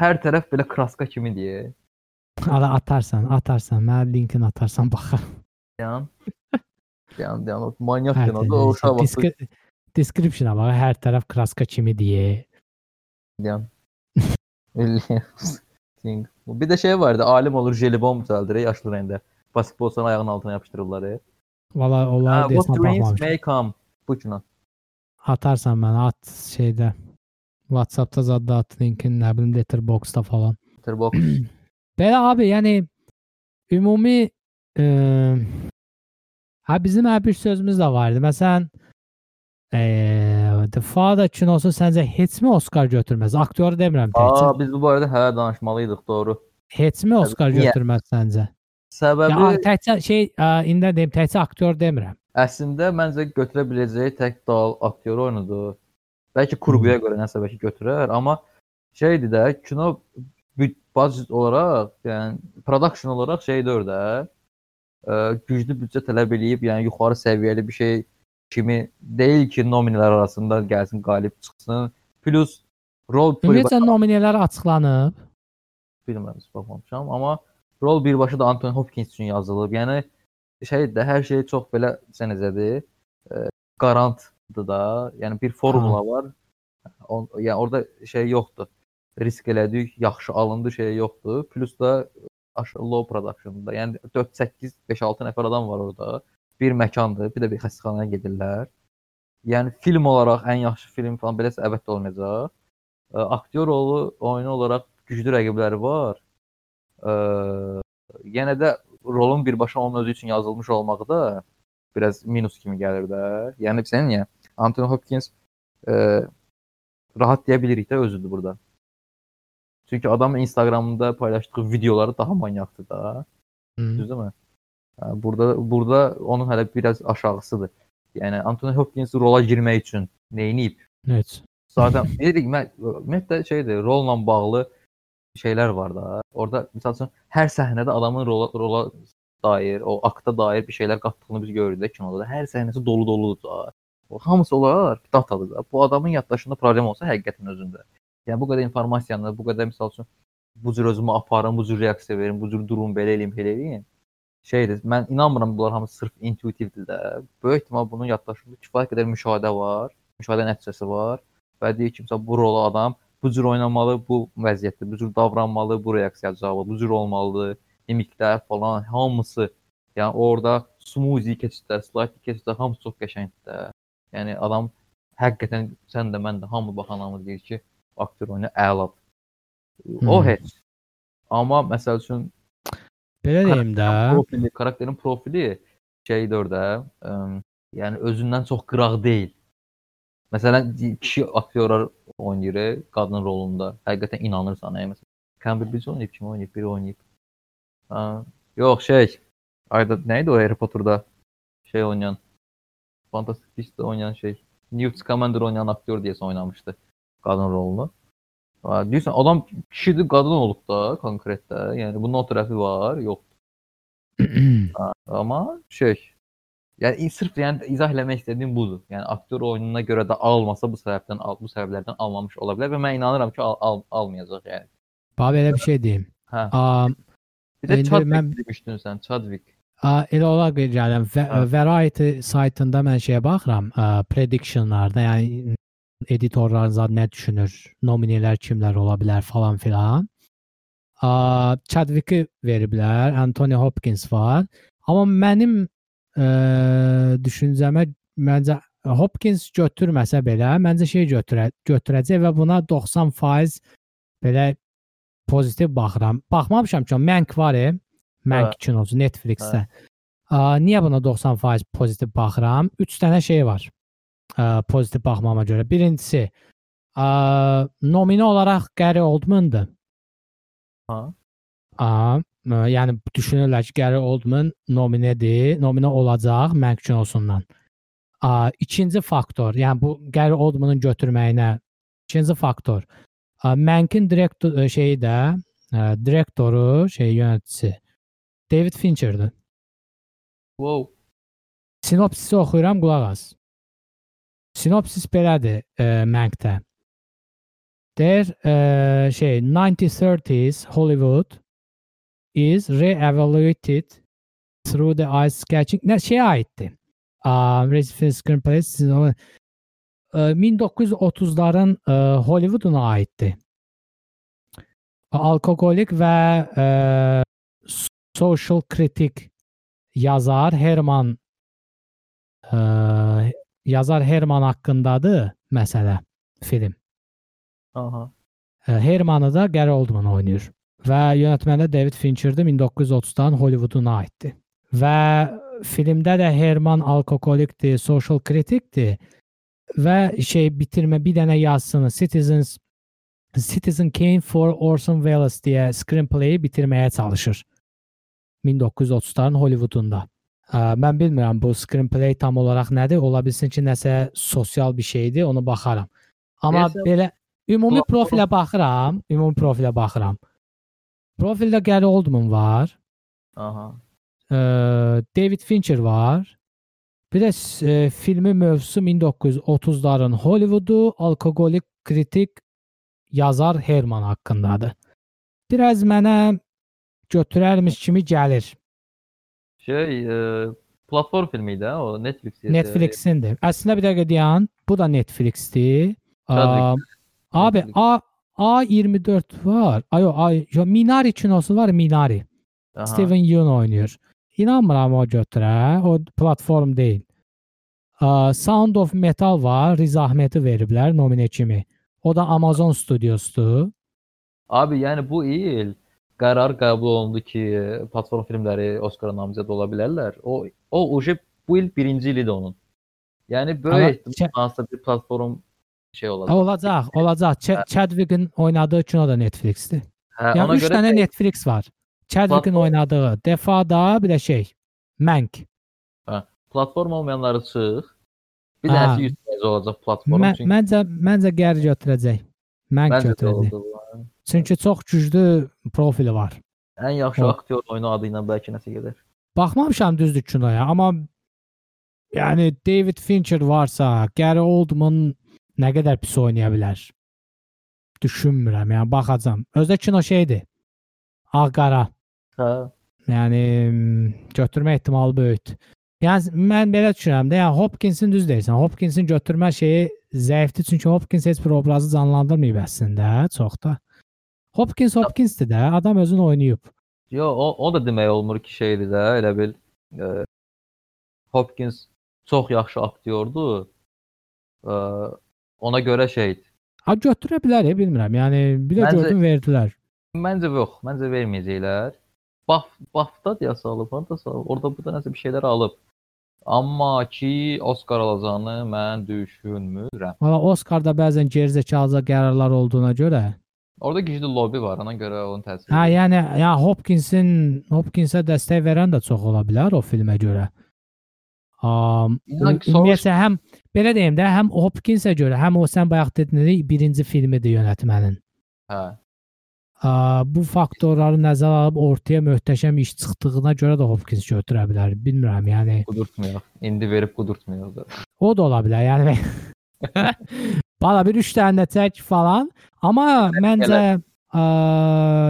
hər tərəf belə kraska kimi deyə. Ala atarsan, atarsan. Mənə linkini atarsan baxaram. Yan. Yan, yan. O manyak Hər kinoda o uşaq vaxtı Diskri description-a bax, hər tərəf kraska kimi deyə. yan. Williams King. Bir də şey vardı. Alim olur jelibon düzəldir yaşlı rəngdə. Basketbolsan ayağının altına yapışdırırlar. ya. Valla Ha, onlar What desən dreams baxmamışam. may come. Bu kino. Atarsan mənə at şeydə. WhatsApp-da zad at linkin, nə bilim Letterboxd-da falan. Letterbox. Belə abi, yəni ümumi e, ha bizim hər bir sözümüz də var idi. Məsələn, e, The Father kinosu səncə heç mi Oscar götürməz? Aktyoru demirəm təkcə. Aa, biz bu barədə hə danışmalıydıq, doğru. Heç mi Oscar Niyə? götürməz səncə? Səbəbi Ya təkcə şey, ə, indi deyim, təkcə aktyor demirəm. əslində məncə götürə biləcəyi tək dal aktyor oyunudur. Bəlkə kurguya görə nəsə bəlkə götürər, amma şeydir də kino budget olaraq, yəni production olaraq şeydir də. Ə, güclü büdcə tələb eləyib, yəni yuxarı səviyyəli bir şey kimi deyil ki, nominələr arasında gəlsin, qalib çıxsın. Plus rol Ümumiyyətlə nominələr açıqlanıb. bilmirəm, baxmamışam, amma rol birbaşa da Anthony Hopkins üçün yazılıb. Yəni şey də hər şey çox belə sən necədir? E, qarantdır da. Yəni bir formula var. On, yəni orada şey yoxdur. Risk elədik, yaxşı alındı şey yoxdur. Plus da aşağı low production'da. Yəni 4 8 5 6 nəfər adam var orada. Bir məkandır, bir də bir xəstəxanaya gedirlər. Yəni film olaraq ən yaxşı film falan beləsə əlbəttə olmayacaq. E, aktyor rolu oyunu olaraq güclü rəqibləri var. E, yenə də rolun birbaşa onun özü üçün yazılmış olmağı da biraz minus kimi gəlir də. Yəni sən niyə Anthony Hopkins e, rahat deyə bilirik də özüdür burada. Çünki adam Instagramda paylaşdığı videoları daha manyakdır da. Düzdürmü? Hə, Burada burada onun hələ biraz aşağısıdır. Yəni Anthony Hopkins rola girmək üçün nəyinib? Heç. Zaten dedik mən ümumiyyətlə şeydir, rolla bağlı şeylər var da. Orada məsəl üçün hər səhnədə adamın rola, rola dair, o akta dair bir şeylər qatdığını biz görürük kinoda. da. Hər səhnəsi dolu doludur da. Hamısı olar datadır da. Bu adamın yaddaşında problem olsa həqiqətən özündə. Yəni bu qədər informasiyanı, bu qədər məsəl üçün bu cür özümü aparım, bu cür reaksiya verim, bu cür durum belə eləyim, belə eləyim. Şeydir, mən inanmıram bunlar hamısı sırf intuitivdir də. Böyük ehtimal bunun yaddaşında kifayət qədər müşahidə var, müşahidə nəticəsi var və deyir ki, məsələn bu rolu adam bu cür oynamalı, bu vəziyyətdə, bu cür davranmalı, bu reaksiya cavabı, bu cür olmalıdır. Mimiklər falan hamısı yəni orada smoothie keçidlər, slide keçidlər hamısı çox qəşəngdir də. Yəni adam həqiqətən sən də mən də hamı baxan hamı deyir ki, aktyor oyunu əladır. O Hmm. heç. Amma məsəl üçün Belə deyim də. profili, karakterin profili şeydir orada, ə, yəni özündən çox qıraq deyil. Məsələn, kişi aktyorlar oynayır qadın rolunda. Həqiqətən inanırsan, ə, məsələn. Cambridge oynayıb, kim oynayıb, biri oynayıb. Ha, yox, şey. Ayda nə idi o Harry Potter'da şey oynayan Fantastic Beasts-də oynayan şey. Newt Scamander oynayan aktyor deyəsən oynamışdı qadın rolunu. Ha, deyirsən adam kişidir, qadın olub da konkretdə. Yəni bunun o tərəfi var, yox. Ha, Amma şey yəni sırf yəni izah eləmək istədiyim budur. Yəni aktyor oyununa görə də almasa bu səbəbdən al, bu səbəblərdən almamış ola bilər və mən inanıram ki, al, al, almayacaq yəni. Bax belə bir şey deyim. Hə. A, Bir də İndi Chadwick mən- demişdin sən, Chadwick. a, elə olaraq gələm. Və, Hə. Variety saytında mən şeyə baxıram, a, predictionlarda, yəni editorlar zad nə düşünür, nominələr kimlər ola bilər falan filan. A, Chadwick-i veriblər, Anthony Hopkins var. Amma mənim ə, düşüncəmə məncə Hopkins götürməsə belə, məncə şey götürə, götürəcək və buna 90% belə pozitiv baxıram. Baxmamışam ki, Mank var, e, Mank Hə. kinosu Netflix-də. A, niyə buna 90% pozitiv baxıram? 3 dənə şey var. A, pozitiv baxmama görə. Birincisi, a, nominə olaraq Gary Oldman-dır. Ha. A, ə, yəni düşünürlər ki, Gary Oldman nominədir, nominə olacaq Mank kinosundan. A, ikinci faktor, yəni bu Gary Oldmanın götürməyinə ikinci faktor. Mankin direktor şeyi də, ə, direktoru, şey yönəticisi David Fincherdir. Wow. Sinopsisi oxuyuram, qulaq as. Sinopsis belədir e, Mank-də. Deyir, e, şey 1930s Hollywood is re-evaluated through the eyes sketching. Nə şeyə aiddir. Um, Recipe Screenplay sizin o- e, 1930-ların e, Hollywooduna aiddir. Alkoholik və e, social kritik yazar Herman e, yazar Herman haqqındadır məsələ film. Aha. Hermanı da Gary Oldman oynayır və yönetməni də David Fincher'dir 1930-dan Hollywooduna aiddir. Və filmdə də Herman alkoholikdir, social kritikdir və şey bitirmə bir dənə yazısını Citizens Citizen Kane for Orson Welles deyə screenplay-i bitirməyə çalışır. 1930-ların Hollywoodunda. Ə, Mən bilmirəm bu screenplay tam olaraq nədir. Ola bilsin ki, nəsə sosial bir şeydir, onu baxaram. Amma Deyəsən, belə ümumi platform- profilə baxıram, ümumi profilə baxıram. Profildə Gary Oldman var, Aha. ə, David Fincher var. Bir də ə, filmin mövzusu 1930-ların Hollivoodu, alkoholik kritik yazar Herman haqqındadır. Biraz mənə götürərmiş kimi gəlir. Şey, e, platform filmi idi ha, o Netflix. Netflix'indir. Əslində bir dəqiqə deyən, bu da Netflix'dir. Chadwick. Am, Abi Netflix. A A24 var. Ayo, ay, yo, Minari kinosu var, Minari. Aha. Steven Yeun oynayır. İnanmıram o götürə, o platform deyil. Aa, Sound of Metal var, Riz Ahmeti veriblər nomine kimi. O da Amazon stüdyosudur. Abi yəni bu il qərar qəbul olundu ki, platform filmləri Oskara namizəd ola bilərlər. O o uje bu il birinci ilidir onun. Yəni Amma böyük ehtimal çə- hansısa bir platform şey olacaq. olacaq, olacaq. Ch- Chadwick'in oynadığı kino da Netflix'dir. Hə, Yəni ona 3 görə dənə şey- Netflix var. Chadwick'in Platform- oynadığı Defada, bir də şey, Mank. platform olmayanları çıx. Bir dənəsi 100% olacaq platform Mən, çünki məncə məncə gəri götürəcək. Mank də götürəcək. Çünki çox güclü profili var. Ən yaxşı O. aktyor oyunu adı ilə bəlkə nəsə gedər. Baxmamışam düzdür kinoya, amma yəni David Fincher varsa, Gary Oldman nə qədər pis oynaya bilər? Düşünmürəm, yəni baxacam. Özdə kino şeydir. Ağ-qara. Hə. Yəni götürmə ehtimalı böyükdür. Yəni mən belə düşünürəm də, yəni Hopkinsin düz deyirsən. Hopkinsin götürmə şeyi zəifdir çünki Hopkins heç bir obrazı canlandırmayıb əslində, çox da. Hopkins Hopkinsdir də, adam özünü oynayıb. Yo, o, o da demək olmur ki, şeydir də, elə bil e, Hopkins çox yaxşı aktyordur. E, ona görə şeydir. Ha götürə bilər, ya, bilmirəm. Yəni bir də Məncə- gördüm verdilər. Məncə yox, məncə verməyəcəklər. Baf, Bafta deyə salıb, harda salıb. Orada bu da nəsə bir şeylər alıb. Amma ki Oscar alacağını mən düşünmürəm. Valla Oscarda bəzən gerizekalıca qərarlar olduğuna görə. Orada güclü lobby var, ona görə onun təsiri. Hə, yəni ya Hopkinsin Hopkinsə dəstək verən də çox ola bilər o filmə görə. Um, ümumiyyətlə həm belə deyim də, həm Hopkinsə görə, həm o sən bayaq dedin birinci filmidir yönətmənin. Hə. Aa, bu faktorları nəzərə alıb ortaya möhtəşəm iş çıxdığına görə də Hopkins götürə bilər. Bilmirəm, yəni Qudurtmuyor. İndi verib qudurtmuyor da. o da ola bilər. Yəni bala bir 3 dənə çək falan. Amma məncə ə,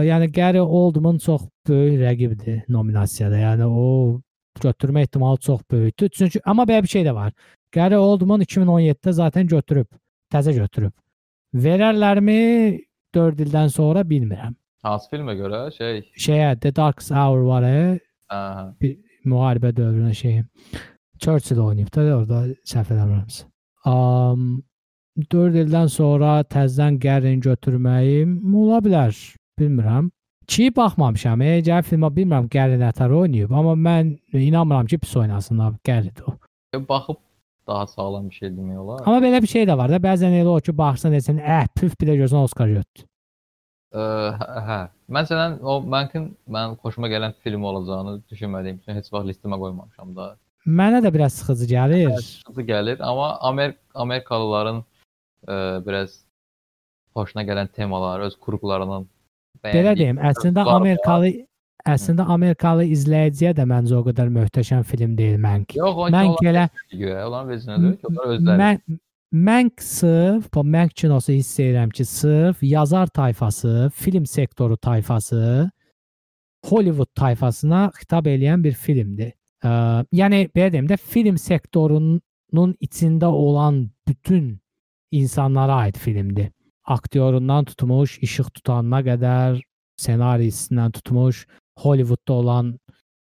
yəni Gary Oldman çox böyük rəqibdir nominasiyada. Yəni o götürmə ehtimalı çox böyükdür. Çünki amma belə bir şey də var. Gary Oldman 2017-də zaten götürüb, təzə götürüb. Verərlərmi 4 ildən sonra bilmirəm. Hansı filmə görə şey, Şeyə The Dark Hour var, hə, hə. müharibə dövrünə şeyi. Churchill oynayıb da orada səhv eləmirəmsə. Um, 4 ildən sonra təzədən Gərin götürməyim ola bilər. Bilmirəm. Ki baxmamışam. E, gəl filmə bilmirəm Gərin nətər oynayıb, amma mən inanmıram ki pis oynasın abi. Gəridir o. E, Baxıb daha sağlam bir şey demək olar. Amma belə bir şey də var da. Bəzən elə o ki baxsan desən, "Əh, püf bir də görsən Oscar götür." Ə, hə, hə. Məsələn, o mənim mən xoşuma gələn film olacağını düşünmədiyim üçün heç vaxt listimə qoymamışam da. Mənə də biraz sıxıcı gəlir. Sıxıntı gəlir, amma Amer Amerikalıların ə, biraz xoşuna gələn temalar, öz qurğularının Belə deyim, əslində. Amerikalı əslində Amerikalı izləyiciyə də məncə o qədər möhtəşəm film deyil Mank. Yox, Mən gələ göyə, olan vecinədir ki, onlar özləri. Mən Mank sırf, bu Mank kinosu hiss edirəm ki, sırf yazar tayfası, film sektoru tayfası, Hollywood tayfasına xitab edən bir filmdir. Ə, yəni belə deyim də film sektorunun içində olan bütün insanlara aid filmdir. Aktyorundan tutmuş, işıq tutanına qədər, ssenarisindən tutmuş, Hollywoodda olan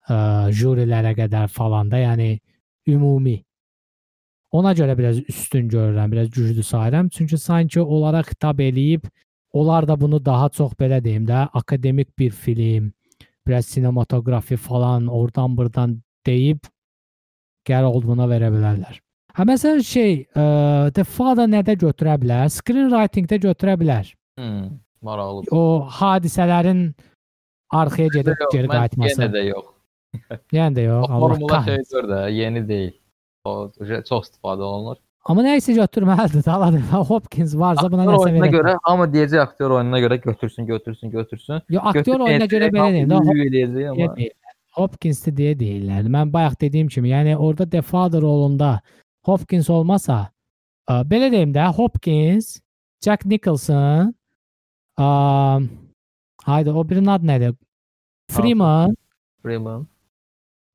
ə, jürilərə qədər falan da, yəni ümumi. Ona görə biraz üstün görürəm, biraz güclü sayıram. Çünki sanki onlara xitab eləyib, onlar da bunu daha çox belə deyim də, akademik bir film, biraz sinematografi falan oradan buradan deyib qərə olduğuna verə bilərlər. Hə məsələn şey, ə, Father nədə götürə bilər? Screenwriting-də götürə bilər. Hmm, maraqlı. O hadisələrin arxaya gedib geri qayıtması. Yenə də yox. Yəni də yox. Formula şeydir də, yeni deyil. O çox istifadə olunur. Amma nə isə götürməlidir. Taladı. Hopkins varsa buna nəsə oyununa verə. görə, amma deyəcək aktyor oyununa görə götürsün, götürsün, götürsün. Yo, aktyor oyununa görə belə deyim. də, Hop eləyəcək deyə deyirlər. Hopkins. Mən bayaq dediyim kimi, yəni orada The Father rolunda Hopkins olmasa, ə, belə deyim də, Hopkins, Jack Nicholson, ə, hayda o birinin adı nədir? Freeman, Freeman.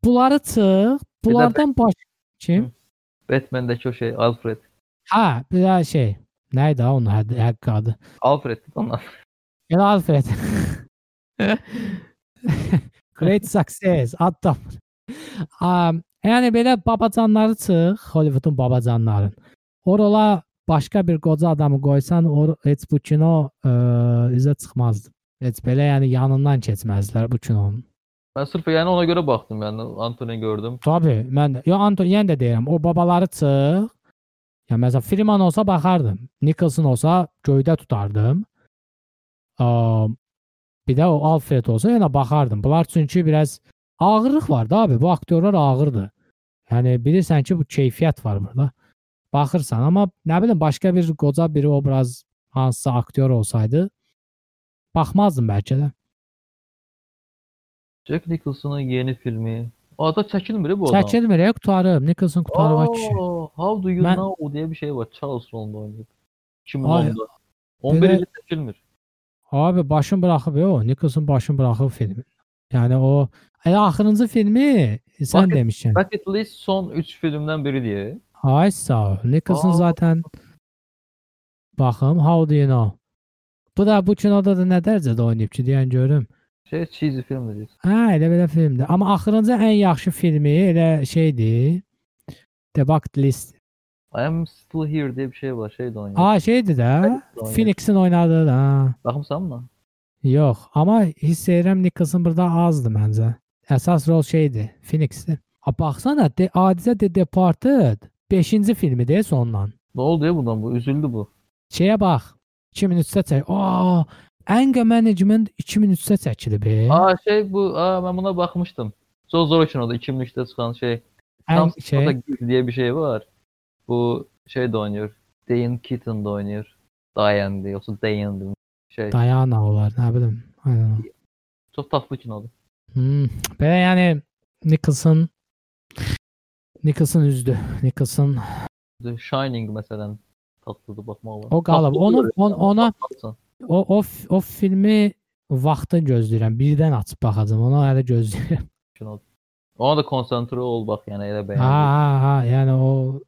bunları çıx, bunlardan baş kim? Batman'dəki o şey Alfred. Ha, bir daha şey. Neydi ha onun hədd- həqqi adı? Alfred ondan. Elə Alfred. Great success. Adam. Um, yəni belə babacanları çıx, Hollywoodun babacanların. Orala başqa bir qoca adamı qoysan, or heç bu kino ə, üzə çıxmazdı. Heç belə yəni yanından keçməzdilər bu kinonun. Mən sırf yəni ona görə baxdım, yəni Anthony gördüm. Tabii, mən də, yo Anton yenə də deyirəm, o babaları çıx. Ya məsələn Freeman olsa baxardım. Nicholson olsa göydə tutardım. Am, bir də o Alfred olsa yenə baxardım. Bunlar çünki biraz ağırlıq var da abi. Bu aktyorlar ağırdır. Yəni bilirsən ki, bu keyfiyyət var burada. Baxırsan, amma nə bilim başqa bir qoca biri obraz hansısa aktyor olsaydı baxmazdım bəlkə də. Jack Nicholson'un yeni filmi. O da çəkilmir bu adam. Çəkilmir, ya, qutarıb. Nicholson qutarıb ay kişi. Oo, How do you Mən- know diye bir şey var. Charles rolunda oynuyor. Ay, 2010'da. 11 belə- il çəkilmir. Abi başın buraxıb yo, Nicholson başın buraxıb filmi. Yəni o elə axırıncı filmi sən Bucket- demişsən. Bucket List son 3 filmdən biri diye. Ay sağ ol. Nicholson Aa. zaten baxım How do you know? Bu da bu kinoda da nə dərəcədə oynayıb ki, deyən görüm. Şey cheesy film dedi. Hə, elə belə filmdir. Amma axırıncı ən yaxşı filmi elə şeydir. The Bucket List. I am still here diye bir şey var. Şey de oynuyor. Aa də. oynuyor. Phoenix'in oynadığı da. Baxmısan mı? Yox, amma hiss edirəm Nicholson burada azdır məncə. Əsas rol şeydir, Phoenixdir. A baxsana, de, Adicə The Departed 5-ci filmidir sondan. Ne oldu ya bundan bu? Üzüldü bu. Şeyə bax. 2003-də çək. Aa, Anger Management 2003-də çəkilib. Aa şey bu. Aa ben buna bakmıştım. Zor zor için oldu. 2003'te çıkan şey. Tam şey, şey. diye bir şey var. Bu şey de oynuyor. Diane Keaton da oynuyor. Diane diye. Yoksa diye. Şey. Diana olar, nə bilim. Aynen. Çok tatlı kinodu. Hmm. Belə yəni Nicholson Nicholson üzdü. Nicholson The Shining mesela tatlıdı bakma var. o. Tatlı Onu on, ona o o o filmi vaxtın gözləyirəm. Birdən açıb baxacağam. Ona hələ gözləyirəm. Ona da konsantre ol bak yani elə Ha, beğendim. ha, ha. Yəni o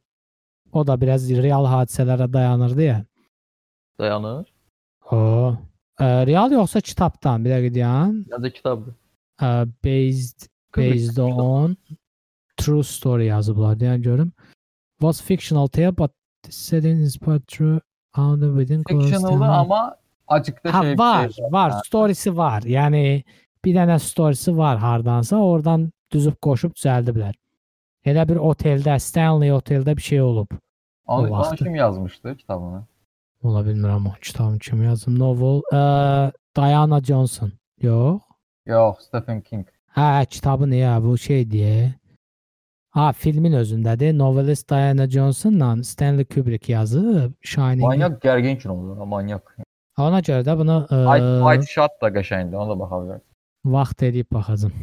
o da biraz real hadisələrə dayanırdı ya. Dayanır. O ə, real yoxsa kitabdan bir dəqiqə deyən. Bence kitabdı. Ə, based Kubrick based kitabı. on true story yazıblar deyən görüm. Was fictional tale but the setting is but true on the within close Fictional'da time. ama acıkta Ha şey bir var, şey var. Ha. Storiesi var. Yəni bir dənə storiesi var hardansa, oradan düzüb qoşub düzəldiblər. Elə bir oteldə, Stanley oteldə bir şey olub. Onu, o onu vaxtı. kim yazmıştı kitabını? Ola bilmirəm o kitabın kim yazıb. Novel. Ə, Diana Johnson. Yox. Yok Stephen King. Hə, kitabı niyə bu şey deyə? Ha, filmin özündədir. Novelist Diana Johnsonla Stanley Kubrick yazıb Shining. Manyak gergin kinodu. ha, Manyak. Ona görə də bunu ə, White, White Shot da qəşəngdir. Ona da baxa bilərsiniz. vaxt eləyib baxacağam.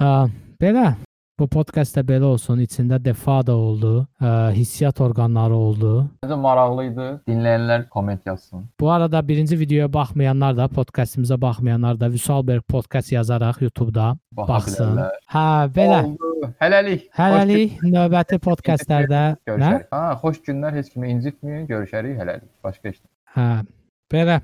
Ə, belə bu podkastda belə olsun. İçində defa da oldu, ə, hissiyat orqanları oldu. Məncə maraqlı idi. Dinləyənlər komment yazsın. Bu arada birinci videoya baxmayanlar da, podkastımıza baxmayanlar da Vüsalberg podkast yazaraq YouTube-da Baxa baxsın. bilərlər. Hə, belə. Oldu. Hələlik. Hələlik növbəti podkastlarda nə? Görüşərik. Ha, xoş günlər, heç kimi incitməyin. Görüşərik hələlik. Başqa heç. Hə, belə.